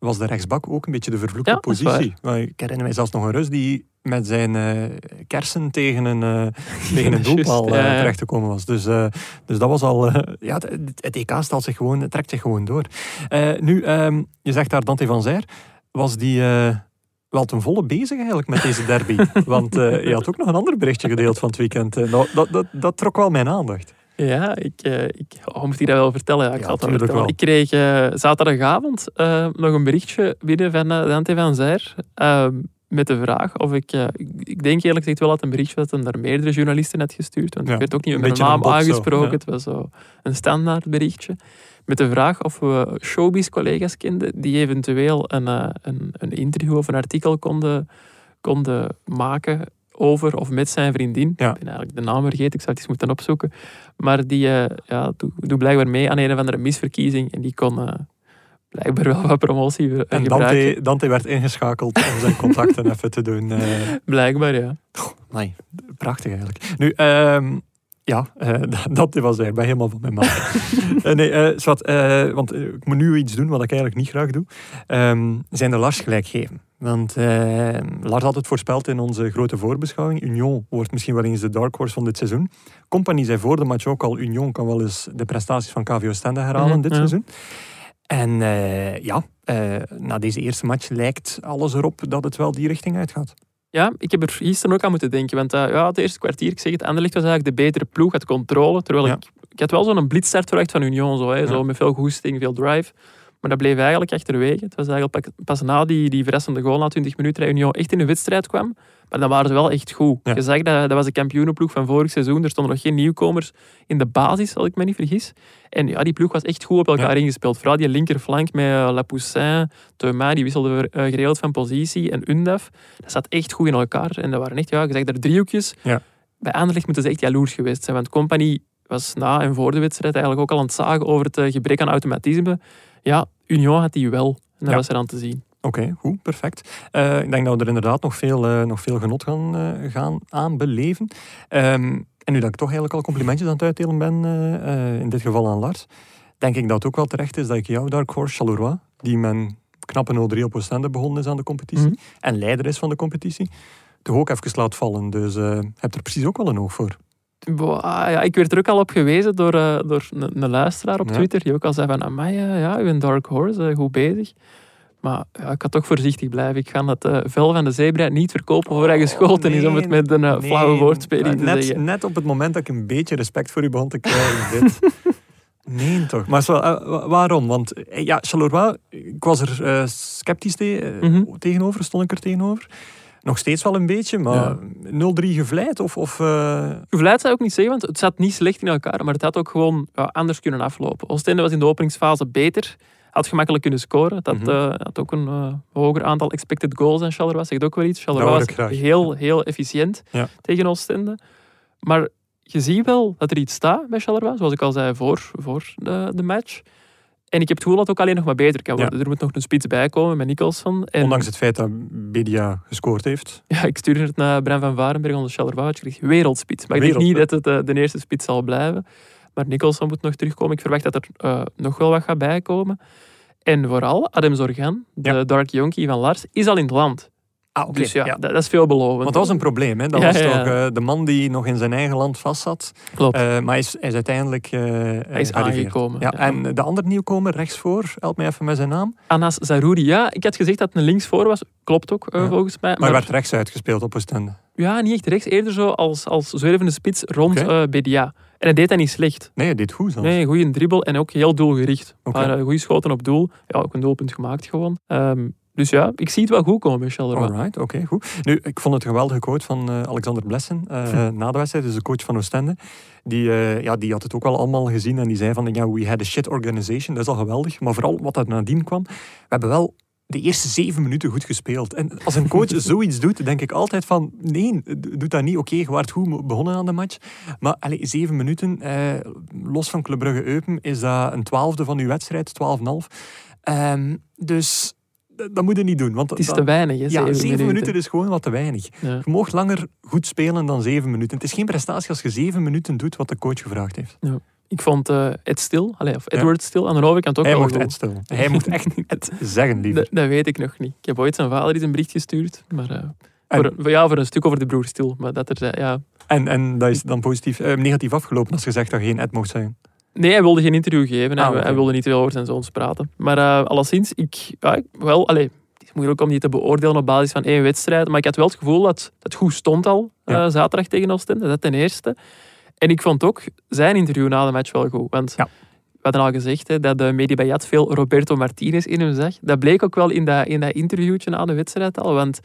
was de rechtsbak ook een beetje de vervloekte Ja, positie. Maar Ik herinner mij zelfs nog een Rus die met zijn eh, kersen tegen een, eh, (laughs) tegen een doelpaal eh, terecht te komen was. Dus, eh, dus dat was al... ja, het, het EK stelt zich gewoon, het trekt zich gewoon door. Eh, nu, ehm, je zegt daar Dante van Zijr. Was die... eh, wel ten volle bezig eigenlijk met deze derby. (laughs) Want eh, je had ook nog een ander berichtje gedeeld van het weekend. Nou, dat, dat, dat trok wel mijn aandacht. Ja, ik, eh, ik oh, moet ik dat wel vertellen? Ja, ik Ja, zal het wel. Ik kreeg eh, zaterdagavond eh, nog een berichtje binnen van Dante van Zijr. eh, met de vraag of ik... ik, denk eerlijk gezegd wel dat een berichtje dat hij naar meerdere journalisten had gestuurd. Want Ja, ik werd ook niet met mijn naam bot aangesproken. Het was zo een standaard berichtje. Met de vraag of we showbiz-collega's kenden die eventueel een, een, een interview of een artikel konden, konden maken over of met zijn vriendin. Ja. Ik ben eigenlijk de naam vergeten, ik zou het eens moeten opzoeken. Maar die eh, ja, doet doet blijkbaar mee aan een of andere misverkiezing. En die kon eh, blijkbaar wel wat promotie En gebruiken. Dante, Dante werd ingeschakeld om zijn contacten (laughs) even te doen. eh, Blijkbaar, ja. Nee, prachtig eigenlijk. Nu, ehm, ja, eh, (laughs) dat was ben helemaal van mijn maat. (laughs) Eh, nee, zwart, eh, want ik moet nu iets doen wat ik eigenlijk niet graag doe. Ehm, zijn de Lars gelijk geven. Want Lars had het voorspeld in onze grote voorbeschouwing. Union wordt misschien wel eens de dark horse van dit seizoen. Compagnie zei voor de match ook al, Union kan wel eens de prestaties van KVO Stende herhalen Mhm, dit ja. seizoen. En ja, na deze eerste match lijkt alles erop dat het wel die richting uitgaat. Ja, ik heb er gisteren ook aan moeten denken. Want eh, ja, het eerste kwartier, ik zeg het, Anderlecht was eigenlijk de betere ploeg, had controle. Terwijl Ja. ik, ik had wel zo'n blitzstart verwacht van Union, zo, hè, zo met veel goesting, veel drive. Maar dat bleef eigenlijk achterwege. Het was eigenlijk pas na die, die verrassende goal, na 20 minuten, dat Union echt in de wedstrijd kwam. Maar dan waren ze wel echt goed. Ja. Je zag dat, dat was de kampioenenploeg van vorig seizoen. Er stonden nog geen nieuwkomers in de basis, als ik me niet vergis. En ja, die ploeg was echt goed op elkaar ingespeeld. Vooral die linkerflank met uh, Lapoussin, die wisselde eh, geregeld van positie. En Undaf, dat zat echt goed in elkaar. En dat waren echt, ja, je zag daar driehoekjes. Ja. Bij Anderlecht moeten ze echt jaloers geweest zijn. Want Company was na en voor de wedstrijd eigenlijk ook al aan het zagen over het eh, gebrek aan automatisme. Ja, Union had die wel. En dat Ja. was er aan te zien. Oké, goed, perfect. Eh, ik denk dat we er inderdaad nog veel, eh, nog veel genot gaan, eh, gaan aan beleven. Ehm, en nu dat ik toch eigenlijk al complimentjes aan het uitdelen ben, in dit geval aan Lars, denk ik dat het ook wel terecht is dat ik jou, Dark Horse Charleroi, die men knappe 0-3 op Oostende begonnen is aan de competitie, Mhm. en leider is van de competitie, toch ook even laat vallen. Dus heb er precies ook wel een oog voor. Boah, ja, ik werd er ook al op gewezen door, eh, door een, luisteraar op. Twitter. Die ook al zei van, amai, ja, u bent Dark Horse, eh, goed bezig. Maar ja, ik ga toch voorzichtig blijven. Ik ga het eh, vel van de zebra niet verkopen voor hij geschoten is, om het met een Oh, Nee, flauwe woordspeling te net, zeggen. Net op het moment dat ik een beetje respect voor u begon te krijgen, (laughs) dit. Nee, toch. Maar zo, wa- waarom? Want ja, Charleroi, ik was er sceptisch te- Mhm. tegenover, stond ik er tegenover. Nog steeds wel een beetje, maar 0-3 gevleid of... of eh, Gevleid zou ik ook niet zeggen, want het zat niet slecht in elkaar. Maar het had ook gewoon ja, anders kunnen aflopen. Oostende was in de openingsfase beter. Had gemakkelijk kunnen scoren. Het had, Mhm. eh, had ook een eh, hoger aantal expected goals dan Charleroi. Zegt ook wel iets. Charleroi hoor was graag. heel, heel efficiënt Ja. tegen Oostende. Maar je ziet wel dat er iets staat bij Charleroi. Zoals ik al zei voor, voor de, de match. En ik heb het gevoel dat het ook alleen nog maar beter kan Ja. worden. Er moet nog een spits bij komen met Nicholson. En, Ondanks het feit dat Bedia gescoord heeft. Ja, ik stuurde het naar Bram van Varenberg, Charleroi. Ik kreeg wereldspits. Maar ik denk niet dat het eh, de eerste spits zal blijven. Maar Nicholson moet nog terugkomen. Ik verwacht dat er eh, nog wel wat gaat bijkomen. En vooral, Adam Zorgan, de Ja. Dark Yonkie van Lars, is al in het land. Ah, oké. Dus ja, ja. Dat, dat is veelbelovend. Want dat was een probleem. Hè? Dat Ja, was ja, toch ja. eh, de man die nog in zijn eigen land vast zat. Klopt. Eh, maar hij is, hij is uiteindelijk eh Hij is aangekomen. Ja, Ja. En de andere nieuwkomer, rechtsvoor, help mij even met zijn naam. Anas Zarouri, ja, ik had gezegd dat het een linksvoor was. Klopt ook, Ja. volgens mij. Maar Maar, hij werd rechts uitgespeeld op Oostende. ja, niet echt rechts. Eerder zo als, als zwervende spits rond eh, BDA. En hij deed dat niet slecht. Nee, hij deed goed zelfs. Nee, goede dribbel en ook heel doelgericht. Oké. paar goede schoten op doel. Ja, ook een doelpunt gemaakt gewoon. Ehm, dus ja, ik zie het wel goed komen, Charleroi. Alright, oké, goed. Nu, ik vond het een geweldige quote van eh, Alexander Blessen eh, (laughs) na de wedstrijd, dus de coach van Oostende. Die, eh, ja, die had het ook wel allemaal gezien en die zei van, ja, we had a shit organization, dat is al geweldig. Maar vooral wat er nadien kwam, we hebben wel de eerste zeven minuten goed gespeeld. En als een coach (laughs) zoiets doet, denk ik altijd van, nee, doe dat niet. Oké, je waart goed begonnen aan de match. Maar allez, zeven minuten, eh, los van Club Brugge-Eupen, is dat een twaalfde van uw wedstrijd, twaalf en een half. Ehm, dus dat moet je niet doen. Want Het is te weinig, hè, ja, zeven, minuten. is gewoon wat te weinig. Ja. Je mag langer goed spelen dan zeven minuten. Het is geen prestatie als je zeven minuten doet wat de coach gevraagd heeft. Ik vond eh, Ed Stil, allee, of Ja. Edward Stil, aan de overkant ook Hij mocht. Ed stil. Hij mocht echt (laughs) Ed zeggen, liever. Dat, dat weet ik nog niet. Ik heb ooit zijn vader eens een bericht gestuurd. Maar, eh, En- voor, ja, voor een stuk over de broer Stil. Maar dat er, ja. En, en dat is dan positief, eh, negatief afgelopen als je zegt dat je geen Ed mocht zijn. Nee, hij wilde geen interview geven. Ah, hij, wilde niet veel over zijn zoons praten. Maar eh alleszins, ik, ja, wel, allee, het is moeilijk om die te beoordelen op basis van één wedstrijd. Maar ik had wel het gevoel dat het goed stond al eh, Ja. zaterdag tegen Oostende. Dat ten eerste. En ik vond ook zijn interview na de match wel goed. Want Ja. we hadden al gezegd hè, dat de Medibayat veel Roberto Martinez in hem zag. Dat bleek ook wel in dat, in dat interviewtje na de wedstrijd al. Want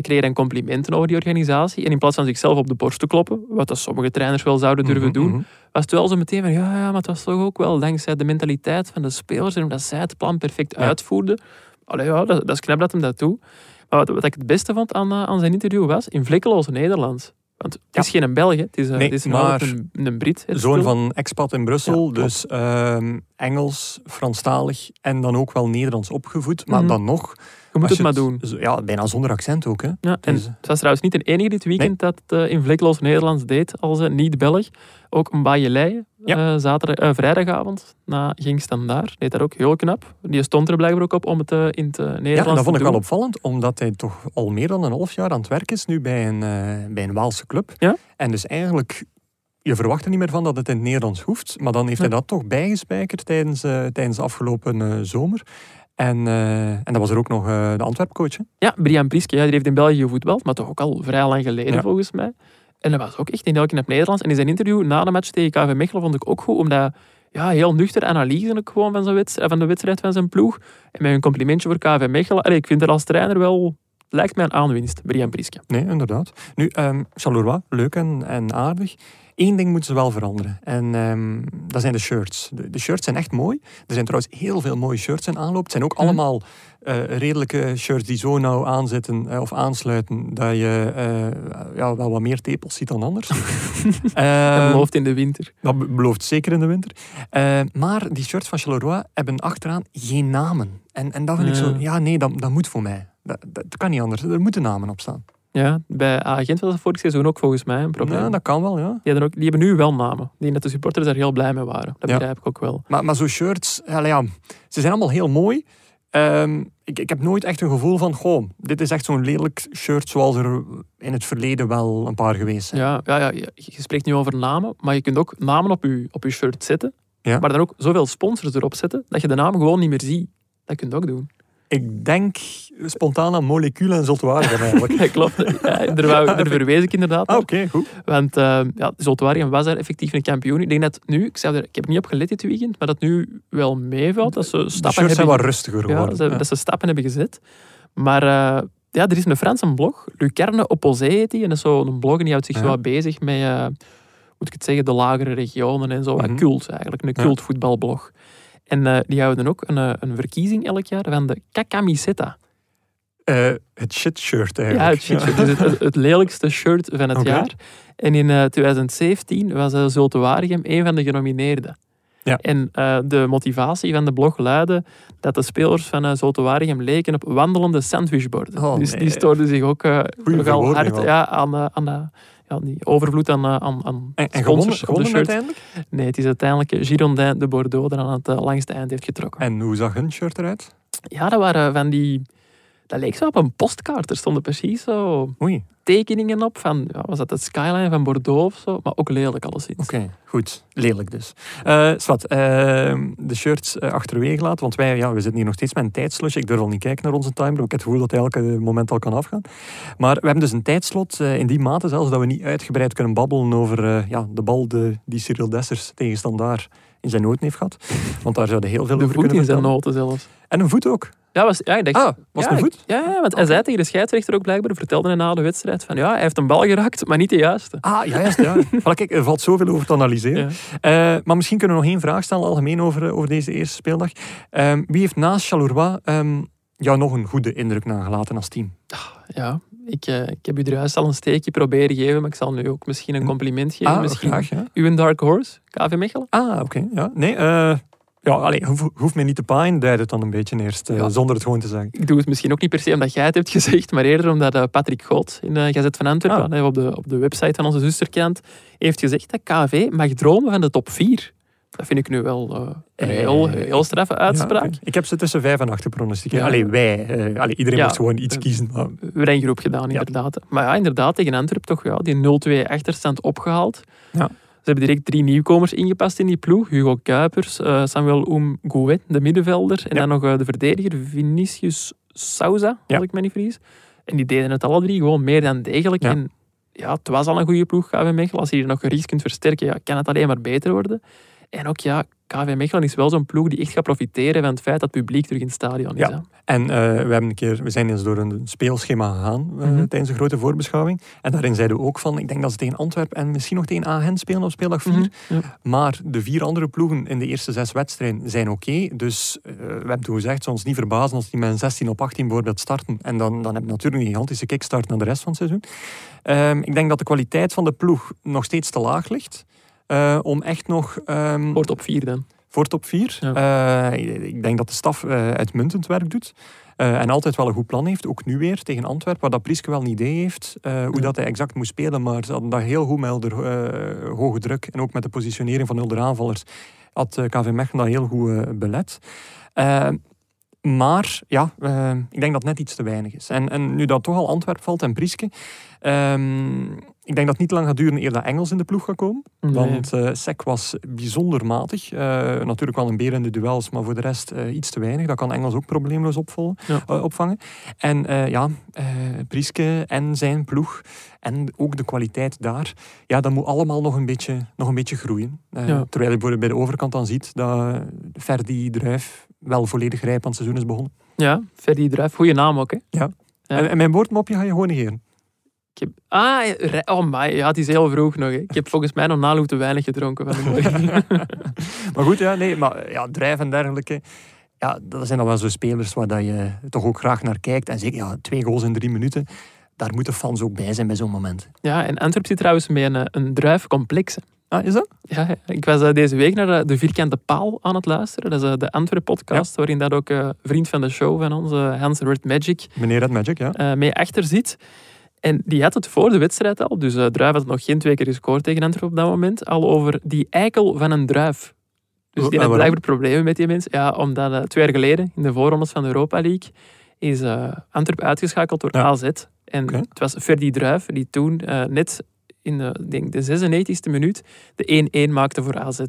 hij kreeg dan complimenten over die organisatie. En in plaats van zichzelf op de borst te kloppen, wat dat sommige trainers wel zouden durven Mhm, doen, mhm. was het wel zo meteen van ja, ja, maar het was toch ook wel dankzij de mentaliteit van de spelers en omdat zij het plan perfect Ja. uitvoerden. Allee, ja, dat, dat is knap dat hem dat doet. Maar wat, wat ik het beste vond aan, eh, aan zijn interview was in vlekkeloos Nederlands. Want het Ja. is geen Belg, het is, Nee, het is maar een, een Brit. Zoon van expat in Brussel, Ja, dus ehm, Engels, Franstalig en dan ook wel Nederlands opgevoed. Maar Mhm. dan nog... Je moet het maar doen. Ja, bijna zonder accent ook. Hè. Ja, en Dus- het was trouwens niet de enige dit weekend dat eh, in vlekkeloos Nederlands deed als eh, niet-Belg. Ook een Bajelei, Ja. eh, zaterdag, vrijdagavond na Ging Standaard. Deed dat ook heel knap. Die stond er blijkbaar ook op om het in het Nederlands Ja, en dat vond te ik wel doen. opvallend, omdat hij toch al meer dan een half jaar aan het werk is nu bij een, bij een Waalse club. Ja. En dus eigenlijk, je verwacht er niet meer van dat het in het Nederlands hoeft, maar dan heeft hij Ja. dat toch bijgespijkerd tijdens, tijdens de afgelopen zomer. En, eh, en dat was er ook nog eh, de Antwerpcoach. Ja, Brian Priske, ja, die heeft in België gevoetbald, maar toch ook al vrij lang geleden Ja. volgens mij. En dat was ook echt in elk knap Nederlands. En in zijn interview na de match tegen KV Mechelen vond ik ook goed, omdat ja, heel nuchter analyse ook gewoon van, zijn wedstrijd, van de wedstrijd van zijn ploeg. En met een complimentje voor KV Mechelen. Allee, ik vind het als trainer wel, lijkt mij een aanwinst, Brian Priske. Nee, inderdaad. Nu, ehm Charleroi, leuk en, en aardig. Eén ding moeten ze wel veranderen. En ehm, dat zijn de shirts. De, de shirts zijn echt mooi. Er zijn trouwens heel veel mooie shirts in aanloop. Het zijn ook Mhm. allemaal eh, redelijke shirts die zo nauw aanzitten eh, of aansluiten dat je eh, ja, wel wat meer tepels ziet dan anders. (laughs) Ehm, belooft in de winter. dat be- belooft zeker in de winter. Maar die shirts van Charleroi hebben achteraan geen namen. En, en dat vind ik zo... Ja, nee, dat, dat moet voor mij. Dat, dat kan niet anders. Er moeten namen op staan. Ja, bij Agent was dat vorig seizoen ook volgens mij een probleem. Ja, dat kan wel, ja. die, ook, die hebben nu wel namen. Denk dat de supporters daar heel blij mee waren. Dat Ja. begrijp ik ook wel. Maar, maar zo'n shirts, ja, ze zijn allemaal heel mooi. Ehm, ik, ik heb nooit echt een gevoel van, goh, dit is echt zo'n lelijk shirt zoals er in het verleden wel een paar geweest zijn. Ja, ja, ja, je je spreekt nu over namen, maar je kunt ook namen op je, op je shirt zetten. Ja. Maar dan ook zoveel sponsors erop zetten, dat je de naam gewoon niet meer ziet. Dat kun je ook doen. Ik denk spontaan aan moleculen en zoltwaardigen eigenlijk. (laughs) Ja, klopt. Ja, daar, wou, daar verwees ik inderdaad ah, oké, goed. Want uh, ja, was daar effectief een kampioen. Ik denk dat nu, ik, zou er, ik heb er niet op gelet dit weekend, maar dat nu wel meevalt. Dat ze stappen shirts zijn hebben wat rustiger Ja, geworden. dat, ze, dat ze stappen hebben gezet. Maar eh, ja, er is een Franse blog, Lucerne Opposé heet die. En dat is zo'n blog en die houdt zich Ja. zo wat bezig met, eh, moet ik het zeggen, de lagere regionen en zo. wat Mhm. Cult eigenlijk, een Ja. cultvoetbalblog. En eh, die houden ook een, eh, een verkiezing elk jaar van de Kakamiseta. Eh, het shit shirt Ja, eigenlijk. het, shit shirt. Dus het, het, lelijkste shirt van het jaar. En in eh, 2017 was uh, Zulte Waregem een van de genomineerden. Ja. En de motivatie van de blog luidde dat de spelers van uh, Waregem leken op wandelende sandwichborden. Oh, dus nee. die stoorden zich ook nogal hard ja, aan, aan de, ja, die overvloed aan, eh, aan, aan En, gewonnen, gewonnen uiteindelijk? Nee, het is uiteindelijk Girondin de Bordeaux dat aan het eh, langste eind heeft getrokken. En hoe zag hun shirt eruit? Ja, dat waren van die... Dat leek zo op een postkaart. Er stonden precies zo Oei, tekeningen op van... Ja, was dat de skyline van Bordeaux of zo? Maar ook lelijk alleszins. oké, goed. Lelijk dus. Swat, eh, de shirts eh, achterwege laten, want wij ja, we zitten hier nog steeds met een tijdslotje. Ik durf al niet kijken naar onze timer, ik heb het gevoel dat hij elke moment al kan afgaan. Maar we hebben dus een tijdslot eh, in die mate zelfs dat we niet uitgebreid kunnen babbelen over ja, de bal de, die Cyril Dessers tegen Standaard in zijn noten heeft gehad. Want daar zouden heel veel De over voet kunnen in zijn noten zelfs. En een voet ook. Ja, was, ja, ik dacht... Ah, was ja, het een ik- Ja, ja, want hij zei tegen de scheidsrechter ook blijkbaar, vertelde hij na de wedstrijd, van ja, hij heeft een bal geraakt, maar niet de juiste. Ah, juist, ja. (laughs) Voilà, kijk, er valt zoveel over te analyseren. Ja. Eh, maar misschien kunnen we nog één vraag stellen, algemeen over, eh, over deze eerste speeldag. Ehm, wie heeft naast Charleroi ehm, jou nog een goede indruk nagelaten als team? Ja, ik, eh, ik heb u er juist al een steekje proberen geven, maar ik zal nu ook misschien een compliment geven. ah, misschien graag, ja. uw dark horse, KV Mechelen. Ah, oké. ja. Nee, eh, ja, allee, hoef, hoeft me niet te paaien, duid het dan een beetje eerst, eh, zonder het gewoon te zeggen. Ik doe het misschien ook niet per se omdat jij het hebt gezegd, maar eerder omdat eh, Patrick Goot in de Gazet van Antwerpen, Ah. eh, op, de, op de website van onze zusterkrant, heeft gezegd dat KV mag dromen van de top 4. Dat vind ik nu wel eh, een Eh, heel, heel straffe uitspraak. Ja. Ik heb ze tussen 5 en 8 gepronosticeerd. Ja. Allee, wij. eh, allee, iedereen Ja. moest gewoon iets Eh, kiezen. Maar, We hebben groep gedaan, inderdaad. Maar ja, inderdaad, tegen Antwerpen toch ja, die 0-2 achterstand opgehaald. Ja. Ze hebben direct drie nieuwkomers ingepast in die ploeg. Hugo Kuipers, eh, Samuel Oumgouet, de middenvelder. En Ja. dan nog eh, de verdediger Vinicius Souza, Ja. als ik me niet vergis. En die deden het alle drie gewoon meer dan degelijk. Ja. En ja, het was al een goede ploeg, KV Mechelen. Als je hier nog iets kunt versterken, ja, kan het alleen maar beter worden. En ook, ja, KV Mechelen is wel zo'n ploeg die echt gaat profiteren van het feit dat het publiek terug in het stadion is. Ja. hè. En eh, we, hebben een keer, we zijn eens door een speelschema gegaan eh, Mhm. tijdens een grote voorbeschouwing. En daarin zeiden we ook van, ik denk dat ze tegen Antwerpen en misschien nog tegen Agen spelen op speeldag 4. Mhm. Ja. Maar de vier andere ploegen in de eerste zes wedstrijden zijn oké. Dus eh, we hebben toen gezegd, zou ons niet verbazen als die met een 16 op 18 bijvoorbeeld starten. En dan, dan heb je natuurlijk een gigantische kickstart naar de rest van het seizoen. Ehm, ik denk dat de kwaliteit van de ploeg nog steeds te laag ligt. Eh, om echt nog... ehm, Voor top 4 dan. voor top 4. ik denk dat de staf eh, uitmuntend werk doet. eh, en altijd wel een goed plan heeft. Ook nu weer tegen Antwerpen, waar dat Prieske wel een idee heeft. eh, hoe Ja. dat hij exact moet spelen. Maar ze hadden dat heel goed met de eh, hoge druk. En ook met de positionering van de aanvallers. Had eh, KV Mechelen dat heel goed eh, belet. Eh, maar ja, eh, ik denk dat het net iets te weinig is. En, en nu dat toch al Antwerpen valt en Prieske. ehm, ik denk dat het niet lang gaat duren eer dat Engels in de ploeg gaat komen. Nee. Want eh Sek was bijzonder matig. Eh, natuurlijk wel een beer in de duels, maar voor de rest eh, iets te weinig. Dat kan Engels ook probleemloos opvolgen, Ja. opvangen. En ja, Prieske en zijn ploeg en ook de kwaliteit daar, ja, dat moet allemaal nog een beetje, nog een beetje groeien. Ja. Terwijl je voor- bij de overkant dan ziet dat Ferdi Druif wel volledig rijp aan het seizoen is begonnen. Ja, Ferdi Druif. Goeie naam ook, hè? Ja. En, en mijn woordmopje ga je gewoon negeren. Heb, ah, oh my, ja, het is heel vroeg nog. Hè. Ik heb volgens mij nog naloe te weinig gedronken van de (laughs) morgen. (laughs) Maar goed, ja, nee, maar eh, ja, drijf en dergelijke. Ja, dat zijn dan wel zo spelers waar dat je toch ook graag naar kijkt. En zeker ja, twee goals in drie minuten. Daar moeten fans ook bij zijn bij zo'n moment. ja, en Antwerp zit trouwens met een, eh, een druifcomplex. Ah, is dat? Ja, ik was eh, deze week naar de, de Vierkante Paal aan het luisteren. Dat is eh, de Antwerp-podcast, waarin dat ook eh, vriend van de show van ons, eh, Hans Red Magic, Meneer Red Magic, ja. eh, mee achter zit. En die had het voor de wedstrijd al, dus uh, Druif had nog geen twee keer gescoord tegen Antwerpen op dat moment, al over die eikel van een druif. Dus Oh, die had blijkbaar problemen met die mensen. Ja, omdat eh, twee jaar geleden, in de voorrondes van de Europa League, is eh Antwerpen uitgeschakeld door Ja. AZ. En het was Ferdi Druif die toen net in de, denk de 96e minuut de 1-1 maakte voor AZ.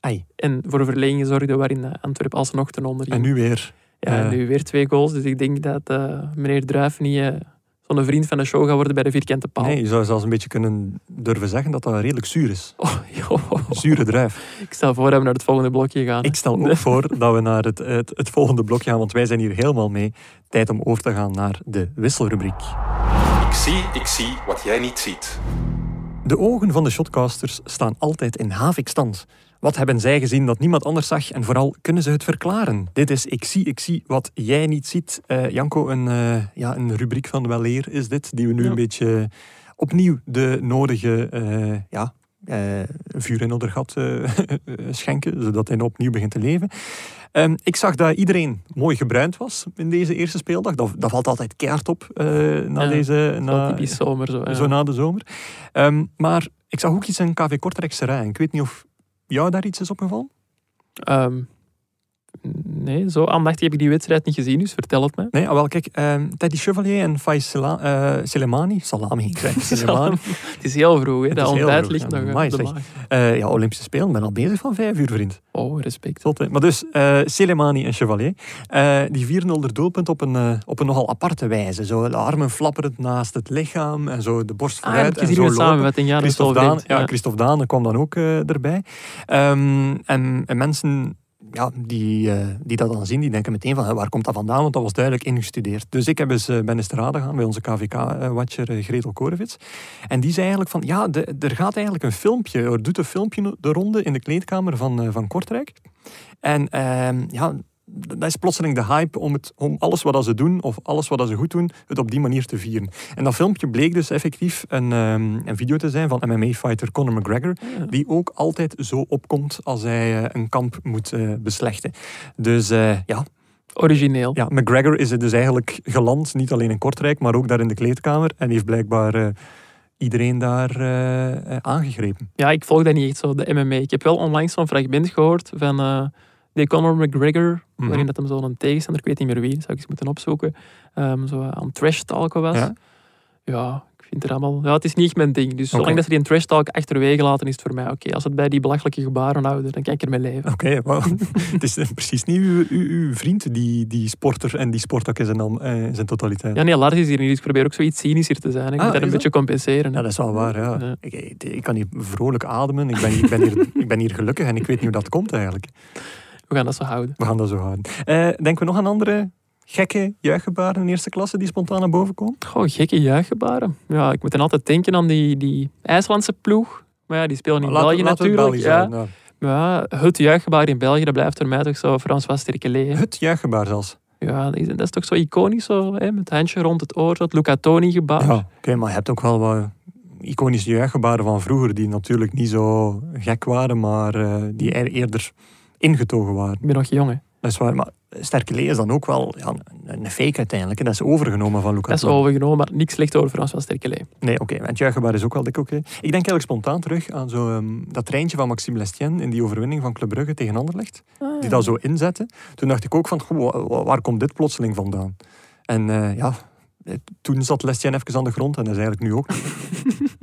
Ai. En voor een verlenging zorgde waarin Antwerpen alsnog ten onder ging. En nu weer. Ja, nu weer twee goals. Dus ik denk dat meneer Druif niet zo'n vriend van de show gaat worden bij de vierkante paal. Nee, je zou zelfs een beetje kunnen durven zeggen dat dat redelijk zuur is. Oh, (laughs) joh. Zure druif. Ik stel voor dat we naar het volgende blokje gaan. hè. Ik stel ook voor dat we naar het, het, het volgende blok gaan, want wij zijn hier helemaal mee. Tijd om over te gaan naar de wisselrubriek. Ik zie, ik zie wat jij niet ziet. De ogen van de shotcasters staan altijd in havikstand. Wat hebben zij gezien dat niemand anders zag en vooral kunnen ze het verklaren? Dit is Ik zie, ik zie wat jij niet ziet. Eh, Janko, een, eh, ja, een rubriek van weleer is dit, die we nu Ja. een beetje opnieuw de nodige eh, ja, vuur in onder gat eh, (laughs) schenken, zodat hij opnieuw begint te leven. Ehm, ik zag dat iedereen mooi gebruind was in deze eerste speeldag. Dat, dat valt altijd keihard op na Ja, deze... Na, typisch zomer. Zo, ja. zo na de zomer. Ehm, maar ik zag ook iets in KV Kortrijkse. Ik weet niet of jou daar iets is opgevallen? Ehm, nee, zo aandachtig heb ik die wedstrijd niet gezien, dus vertel het me. Nee, ah, wel kijk, ehm, Teddy Chevalier en Faiz Sela- eh, Soleimani, Salami, ik zei (laughs) Soleimani, Het is heel vroeg, hè. Dat ontbijt ligt ja. nog Amai, de. Eh, ja, Olympische Spelen, ik ben al bezig van vijf uur, vriend. Oh, respect. Hè. Maar dus, eh Soleimani en Chevalier, die vieren de doelpunt op een, op een nogal aparte wijze. Zo, de armen flapperend naast het lichaam en zo de borst Ah, vooruit ik en zo lopen. samenvatting. Ja, dat is wel Christophe Daan, vreemd. ja, Christophe kwam dan ook erbij. Ehm, en, en mensen ja, die, eh, die dat dan zien, die denken meteen van "Hè, waar komt dat vandaan? Want dat was duidelijk ingestudeerd. Dus ik heb eens, eh, ben eens te raden gaan bij onze KVK-watcher eh, Gretel Korevits. En die zei eigenlijk van ja, er gaat eigenlijk een filmpje, er doet een filmpje de ronde in de kleedkamer van, van Kortrijk. En ehm, ja, dat is plotseling de hype om, het, om alles wat dat ze doen, of alles wat dat ze goed doen, het op die manier te vieren. En dat filmpje bleek dus effectief een, ehm, een video te zijn van MMA-fighter Conor McGregor, Ja. die ook altijd zo opkomt als hij eh, een kamp moet eh, beslechten. Dus eh, ja, Origineel. ja, McGregor is het dus eigenlijk geland, niet alleen in Kortrijk, maar ook daar in de kleedkamer. En heeft blijkbaar iedereen daar aangegrepen. Ja, ik volg dat niet echt zo, de MMA. Ik heb wel onlangs zo'n fragment gehoord van die Conor McGregor, Mhm. waarin dat hem zo'n tegenstander, ik weet niet meer wie, zou ik eens moeten opzoeken, ehm, zo aan trash talken was. Ja? Ja, ik vind het allemaal... Ja, het is niet echt mijn ding. Dus zolang dat ze die trash talk achterwege laten, is het voor mij oké. Als het bij die belachelijke gebaren houden, dan kan ik ermee leven. Oké, wauw. (laughs) het is eh, precies niet uw, uw, uw vriend, die, die sporter en die sportak in zijn, eh, in zijn totaliteit. Ja, nee, Lars is hier niet, dus ik probeer ook zoiets cynischer te zijn. Ik Ah, moet dat een dat? beetje compenseren. Ja, dat is wel waar. Ja. Ik, ik kan hier vrolijk ademen. Ik ben, ik, ben hier, ik ben hier gelukkig en ik weet niet hoe dat komt eigenlijk. We gaan dat zo houden. We gaan dat zo houden. Eh, denken we nog aan andere gekke juichgebaren in eerste klasse die spontaan naar boven komen? Goh, gekke juichgebaren. Ja, ik moet dan altijd denken aan die, die IJslandse ploeg. Maar ja, die spelen in België natuurlijk. Belgisch ja. houden, ja. Ja, het juichgebaar in België, dat blijft voor mij toch zo François Sterkelee. Het juichgebaar zelfs. Ja, dat is, toch zo iconisch, zo, hè? met het handje rond het oor, dat Luca Toni gebaar. Ja, oké, maar je hebt ook wel wat iconische juichgebaren van vroeger die natuurlijk niet zo gek waren, maar eh, die er eerder ingetogen waren. Ik ben nog jong, hè. Dat is waar, maar Sterkelee is dan ook wel ja, een een fake uiteindelijk. Dat is overgenomen van Luca Dat is overgenomen, maar niks slecht over François Sterkelee. Nee, oké. maar Het juichgebaar is ook wel dik oké. Ik denk eigenlijk spontaan terug aan zo, ehm, dat treintje van Maxime Lestien in die overwinning van Club Brugge tegen Anderlecht. Die dat zo inzette. Toen dacht ik ook van, goh, waar komt dit plotseling vandaan? En eh, ja, toen zat Lestien even aan de grond en dat is eigenlijk nu ook (laughs) niet.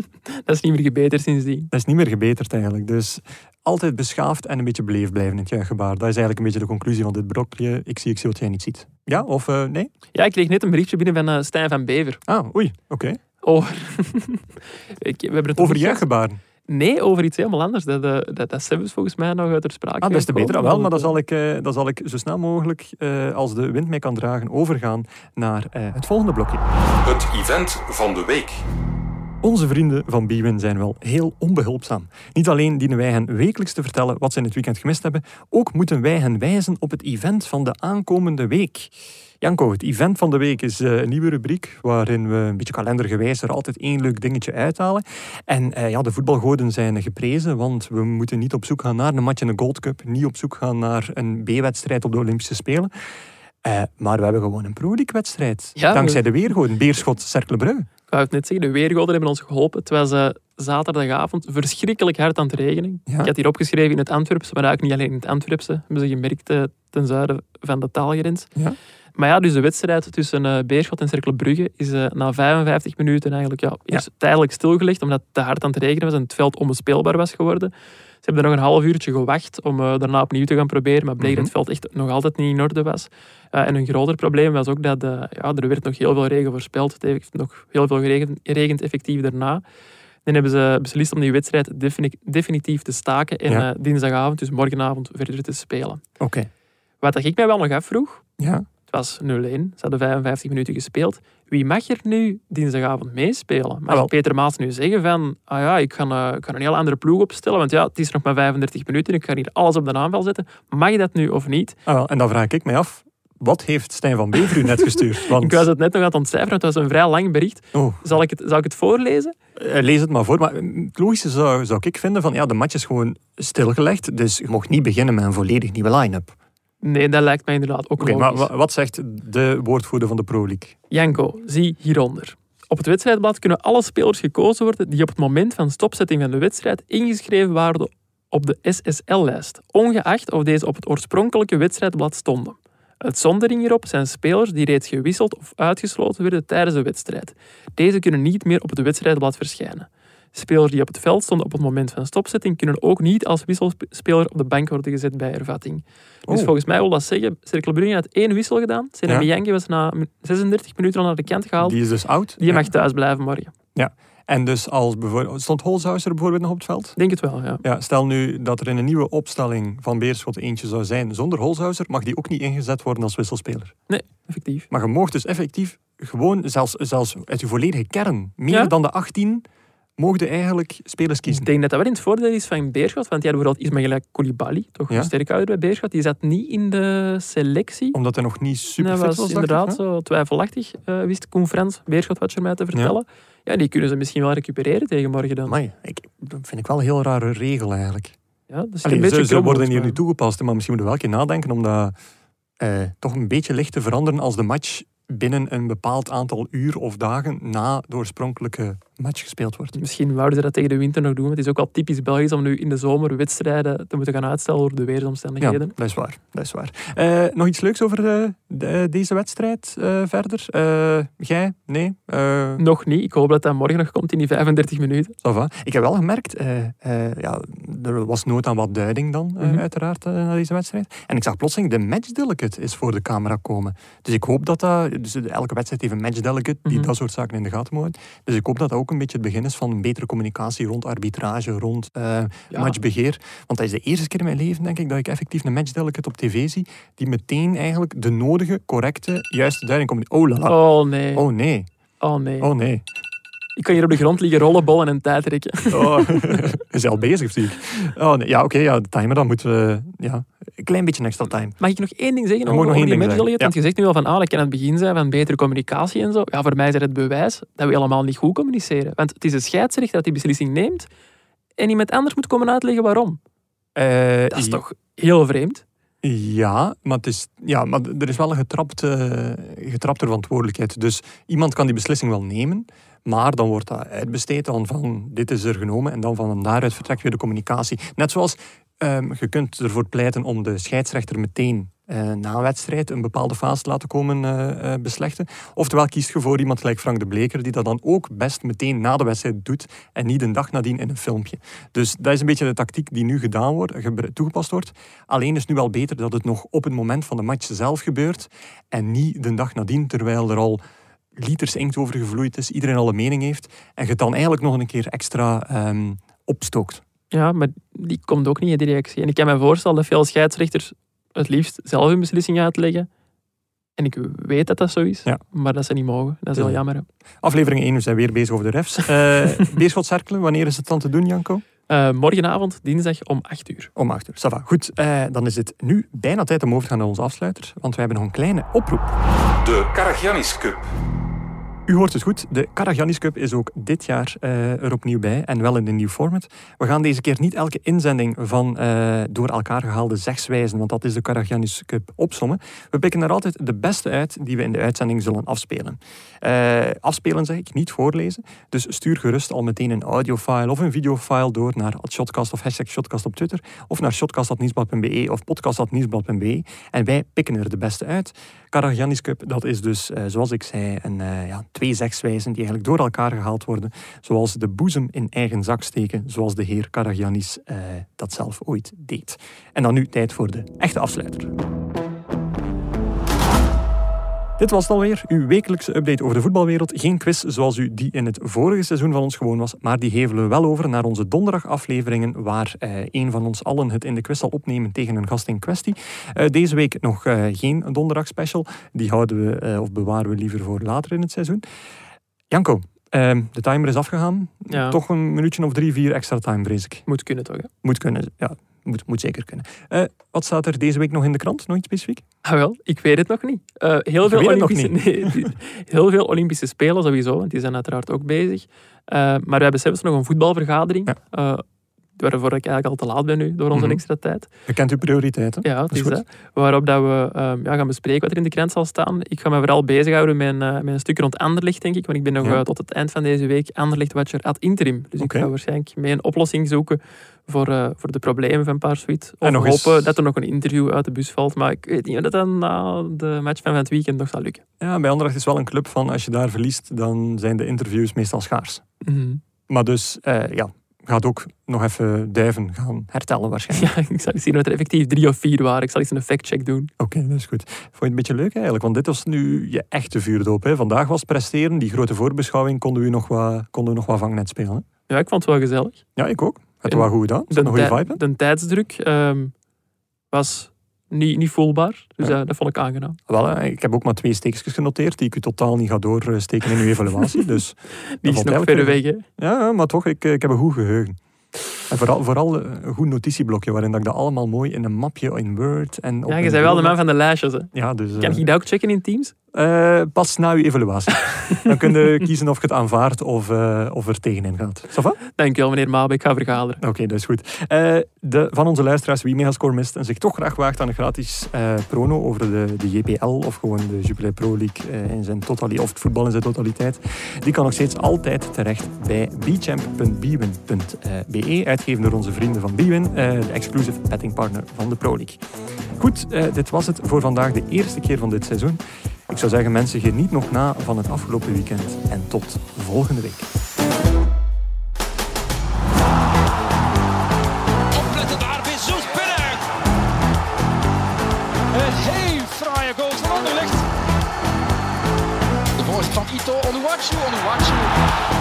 Dat is niet meer gebeterd sindsdien. Dat is niet meer gebeterd eigenlijk. Dus altijd beschaafd en een beetje beleefd blijven in het juichgebaar. Dat is eigenlijk een beetje de conclusie van dit brokje. Ik zie, ik zie wat jij niet ziet. Ja, of eh, nee? Ja, ik kreeg net een berichtje binnen van eh, Stijn van Bever. Ah, oei, oké. Over... (laughs) ik, we hebben het nog Over gehad. juichgebaren. Nee, over iets helemaal anders. Dat, eh, dat, dat volgens mij nog uit ter sprake Ah, des te beter. Gekomen. wel, maar dan zal ik, eh, dan zal ik zo snel mogelijk, eh, als de wind mij kan dragen, overgaan naar eh, het volgende blokje. Het event van de week. Onze vrienden van Bwin zijn wel heel onbehulpzaam. Niet alleen dienen wij hen wekelijks te vertellen wat ze in het weekend gemist hebben, ook moeten wij hen wijzen op het event van de aankomende week. Janko, het event van de week is eh, een nieuwe rubriek waarin we een beetje kalendergewijs er altijd één leuk dingetje uithalen. En eh, ja, de voetbalgoden zijn geprezen, want we moeten niet op zoek gaan naar een match in de Gold Cup, niet op zoek gaan naar een B-wedstrijd op de Olympische Spelen. Eh, maar we hebben gewoon een Pro League-wedstrijd. Ja, Dankzij we- de weergoden. Beerschot, Cercle wou het net zeggen, de weergoden hebben ons geholpen. Het was eh, zaterdagavond verschrikkelijk hard aan het regenen. Ja. Ik had hier opgeschreven in het Antwerpse, maar eigenlijk niet alleen in het Antwerpse. Hebben ze gemerkt eh, ten zuiden van de taalgrens. Ja. Maar ja, dus de wedstrijd tussen eh, Beerschot en Cercle Brugge is na 55 minuten eigenlijk ja, eerst tijdelijk stilgelegd, omdat het te hard aan het regenen was en het veld onbespeelbaar was geworden. Ze hebben er nog een half uurtje gewacht om eh, daarna opnieuw te gaan proberen, maar bleek dat het veld echt nog altijd niet in orde was. Eh, en een groter probleem was ook dat eh, ja, er werd nog heel veel regen voorspeld. Het heeft nog heel veel geregend, effectief daarna. Dan hebben ze beslist om die wedstrijd defini- definitief te staken en Ja. dinsdagavond, dus morgenavond, verder te spelen. Oké. Wat ik mij wel nog afvroeg, Ja. het was 0-1, ze hadden 55 minuten gespeeld. Wie mag er nu dinsdagavond meespelen? Mag Ah, wel. Peter Maas nu zeggen van, ah ja, ik ga, eh, ik ga een heel andere ploeg opstellen, want ja, het is nog maar 35 minuten, ik ga hier alles op de aanval zetten. Mag dat nu of niet? Ah, wel, en dan vraag ik mij af, Wat heeft Stijn van Bever u net gestuurd? (laughs) Want, Ik was het net nog aan het ontcijferen, het was een vrij lang bericht. oh, Zal ik het, zal ik het voorlezen? eh, lees het maar voor. Maar mm, het logische zou, zou ik vinden van ja, de match is gewoon stilgelegd. Dus je mocht niet beginnen met een volledig nieuwe line-up. Nee, dat lijkt mij inderdaad ook Oké, logisch. maar wa- wat zegt de woordvoerder van de Pro League? Janko, zie hieronder. Op het wedstrijdblad kunnen alle spelers gekozen worden die op het moment van stopzetting van de wedstrijd ingeschreven waren op de SSL-lijst, ongeacht of deze op het oorspronkelijke wedstrijdblad stonden. Uitzondering hierop zijn spelers die reeds gewisseld of uitgesloten werden tijdens de wedstrijd. Deze kunnen niet meer op het wedstrijdblad verschijnen. Spelers die op het veld stonden op het moment van stopzetting kunnen ook niet als wisselspeler op de bank worden gezet bij hervatting. Dus Oh. volgens mij wil dat zeggen, Cercle Brugge had één wissel gedaan. Senemi Janke was na 36 minuten al naar de kant gehaald. Die is dus oud. Die Ja. mag thuis blijven morgen. En dus als bijvoorbeeld... Stond Holzhauser bijvoorbeeld nog op het veld? Denk het wel, ja. Ja, stel nu dat er in een nieuwe opstelling van Beerschot eentje zou zijn zonder Holzhauser, mag die ook niet ingezet worden als wisselspeler. Nee, effectief. Maar je mag dus effectief gewoon, zelfs, zelfs uit je volledige kern, meer Ja. dan de 18, mogen je eigenlijk spelers Ik kiezen. denk dat dat wel in het voordeel is van Beerschot, want ja, bijvoorbeeld gelijk Koulibaly, toch Ja. een sterkhouder bij Beerschot, die zat niet in de selectie. Omdat hij nog niet super was was, ik, inderdaad zo twijfelachtig, eh, wist Koen Frans, Beerschot-watcher mij te vertellen. Ja. die kunnen ze misschien wel recupereren tegen morgen dan. Amai, ik, dat vind ik wel een heel rare regel eigenlijk. Ja, dat is Allee, een beetje ze, ze worden hier nu toegepast, maar misschien moeten we wel een keer nadenken om dat eh, toch een beetje licht te veranderen als de match binnen een bepaald aantal uur of dagen na de oorspronkelijke match gespeeld wordt. Misschien wouden ze dat tegen de winter nog doen. Het is ook wel typisch Belgisch om nu in de zomer wedstrijden te moeten gaan uitstellen door de Ja, weersomstandigheden. dat is waar. Dat is waar. Eh, nog iets leuks over de- deze wedstrijd eh, verder? Eh, jij? Nee? Eh, Nog niet. Ik hoop dat dat morgen nog komt in die 35 minuten. Ik heb wel gemerkt, eh, eh, ja, er was nood aan wat duiding dan, eh, Mhm. uiteraard, eh, na deze wedstrijd. En ik zag plotseling de match delegate is voor de camera komen. Dus ik hoop dat dat, dus elke wedstrijd heeft een match delegate die Mhm. dat soort zaken in de gaten moet houden. Dus ik hoop dat dat ook een beetje het begin is van betere communicatie rond arbitrage, rond eh, Ja. matchbeheer. Want dat is de eerste keer in mijn leven, denk ik, dat ik effectief een match delegate op tv zie, die meteen eigenlijk de nodige, correcte, juiste duiding komt. Oh. Oh nee. Oh nee. Oh nee. Oh nee. Ik kan hier op de grond liggen rollenbollen en tijd rekken. (laughs) Oh, (laughs) is al bezig, zie ik. Oh, nee. Ja, oké, ja, de timer, dan moeten we ja, een klein beetje extra time. Mag ik nog één ding zeggen over, nog over één die ding matchdelegate? zeggen, Want je zegt nu al van, ah, dat kan het begin zijn van betere communicatie en zo. Ja, voor mij is dat het bewijs dat we helemaal niet goed communiceren. Want het is de scheidsrechter dat die beslissing neemt en iemand anders moet komen uitleggen waarom. Eh, Dat is toch heel vreemd? Ja, maar, het is, ja, maar er is wel een getrapte, getrapte verantwoordelijkheid. Dus iemand kan die beslissing wel nemen, maar dan wordt dat uitbesteed dan van dit is er genomen en dan van daaruit vertrekt weer de communicatie. Net zoals ehm, je kunt ervoor pleiten om de scheidsrechter meteen eh, na een wedstrijd een bepaalde fase te laten komen eh, eh, beslechten. Oftewel kiest je voor iemand gelijk Frank de Bleker, die dat dan ook best meteen na de wedstrijd doet en niet een dag nadien in een filmpje. Dus dat is een beetje de tactiek die nu gedaan wordt, toegepast wordt. Alleen is het nu wel beter dat het nog op het moment van de match zelf gebeurt en niet de dag nadien, terwijl er al liters inkt over gevloeid is, iedereen al een mening heeft en je het dan eigenlijk nog een keer extra ehm, opstookt. Ja, maar die komt ook niet in die reactie. En ik kan me voorstellen dat veel scheidsrechters het liefst zelf hun beslissing uitleggen. En ik weet dat dat zo is, Ja. maar dat ze niet mogen. Dat is heel Ja. jammer. hè. Aflevering 1, we zijn weer bezig over de refs. Eh (laughs) Beerschot Cerkelen, wanneer is het dan te doen, Janko? Eh, morgenavond, dinsdag om 8 uur. Om 8 uur. Ça va. Goed, eh, dan is het nu bijna tijd om over te gaan naar onze afsluiter, want we hebben nog een kleine oproep. De Karagiannis Cup. U hoort het goed, de Karagiannis Cup is ook dit jaar eh, er opnieuw bij en wel in een nieuw format. We gaan deze keer niet elke inzending van eh, door elkaar gehaalde zegswijzen, want dat is de Karagiannis Cup, opsommen. We pikken er altijd de beste uit die we in de uitzending zullen afspelen. Eh, afspelen zeg ik, niet voorlezen. Dus stuur gerust al meteen een audiofile of een videofile door naar @shotcast of hashtag shotcast op Twitter of naar shotcast.nieuwsblad.be of podcast.nieuwsblad.be en wij pikken er de beste uit. Karagiannis Cup, dat is dus, zoals ik zei, een, ja, twee zegswijzen die eigenlijk door elkaar gehaald worden, zoals de boezem in eigen zak steken, zoals de heer Karagiannis eh, dat zelf ooit deed. En dan nu tijd voor de echte afsluiter. Dit was het alweer, uw wekelijkse update over de voetbalwereld. Geen quiz zoals u die in het vorige seizoen van ons gewoon was, maar die hevelen we wel over naar onze donderdagafleveringen, waar eh, een van ons allen het in de quiz zal opnemen tegen een gast in kwestie. Eh, deze week nog eh, geen donderdagspecial. Die houden we, eh, of bewaren we liever voor later in het seizoen. Janko, ehm, de timer is afgegaan. Ja. Toch een minuutje of drie, vier extra time, vrees ik. Moet kunnen toch? Hè? Moet kunnen, ja. moet, moet zeker kunnen. Eh, wat staat er deze week nog in de krant? Nog iets specifiek? Ah, wel, ik weet het nog niet. Uh, heel, veel weet het nog Olympische, (laughs) nee, heel veel Olympische Spelen sowieso, want die zijn uiteraard ook bezig. Uh, maar we hebben zelfs nog een voetbalvergadering. Ja. Waarvoor ik eigenlijk al te laat ben nu, door onze Mhm. extra tijd. Je kent uw prioriteiten. Ja, het is dat. Waarop dat we um, ja, gaan bespreken wat er in de krant zal staan. Ik ga me vooral bezighouden met een, uh, met een stuk rond Anderlecht, denk ik. Want ik ben nog Ja. uh, tot het eind van deze week Anderlecht-watcher ad interim. Dus ik ga waarschijnlijk mee een oplossing zoeken voor, uh, voor de problemen van Paarsuit. Of hopen eens- dat er nog een interview uit de bus valt. Maar ik weet niet of dat dan na de match van het weekend nog zal lukken. Ja, bij Anderlecht is wel een club van als je daar verliest, dan zijn de interviews meestal schaars. Mhm. Maar dus, eh, ja, gaat ook nog even duiven gaan hertellen waarschijnlijk. (laughs) Ja, ik zal eens zien of er effectief drie of vier waren. Ik zal eens een factcheck doen. Oké, dat is goed. Vond je het een beetje leuk eigenlijk? Want dit was nu je echte vuurdoop. Hè? Vandaag was presteren. Die grote voorbeschouwing konden we nog wat, konden we nog wat vangnet spelen. Hè? Ja, ik vond het wel gezellig. Ja, ik ook. Het was goed gedaan. Het een goede vibe. hè? de tijdsdruk ehm, was niet, niet voelbaar. Dus Ja. eh, dat vond ik aangenaam. Wel, hè, ik heb ook maar twee steekjes genoteerd die ik u totaal niet ga doorsteken in uw evaluatie. Dus (laughs) Die is nog verder weg, hè. Ja, maar toch, ik, ik heb een goed geheugen. En vooral, vooral eh, een goed notitieblokje waarin dat ik dat allemaal mooi in een mapje in Word en Ja, je bent wel de man van de lijstjes, hè. Ja, dus... Kan eh, je dat ook checken in Teams? Eh, pas na uw evaluatie. (laughs) Dan kun je kiezen of je het aanvaardt of, eh, of er tegenin gaat. Ça va? Dankjewel, meneer Mabe. Ik ga vergaderen. Oké, dat is goed. Eh, de, van onze luisteraars, wie Megascore mist en zich toch graag waagt aan een gratis prono over de, de JPL of gewoon de Jupiler Pro League in zijn totaliteit, of het voetbal in zijn totaliteit, die kan nog steeds altijd terecht bij bchamp.bwin.be, uitgegeven door onze vrienden van Bwin, de exclusive bettingpartner van de Pro League. Goed, dit was het voor vandaag, de eerste keer van dit seizoen. Ik zou zeggen, mensen, geniet nog na van het afgelopen weekend en tot volgende week. Opletten daar, Bezos binnen. Een heel fraaie goal van Anderlecht. De voorzet van Ito, Onuwachu, Onuwachu.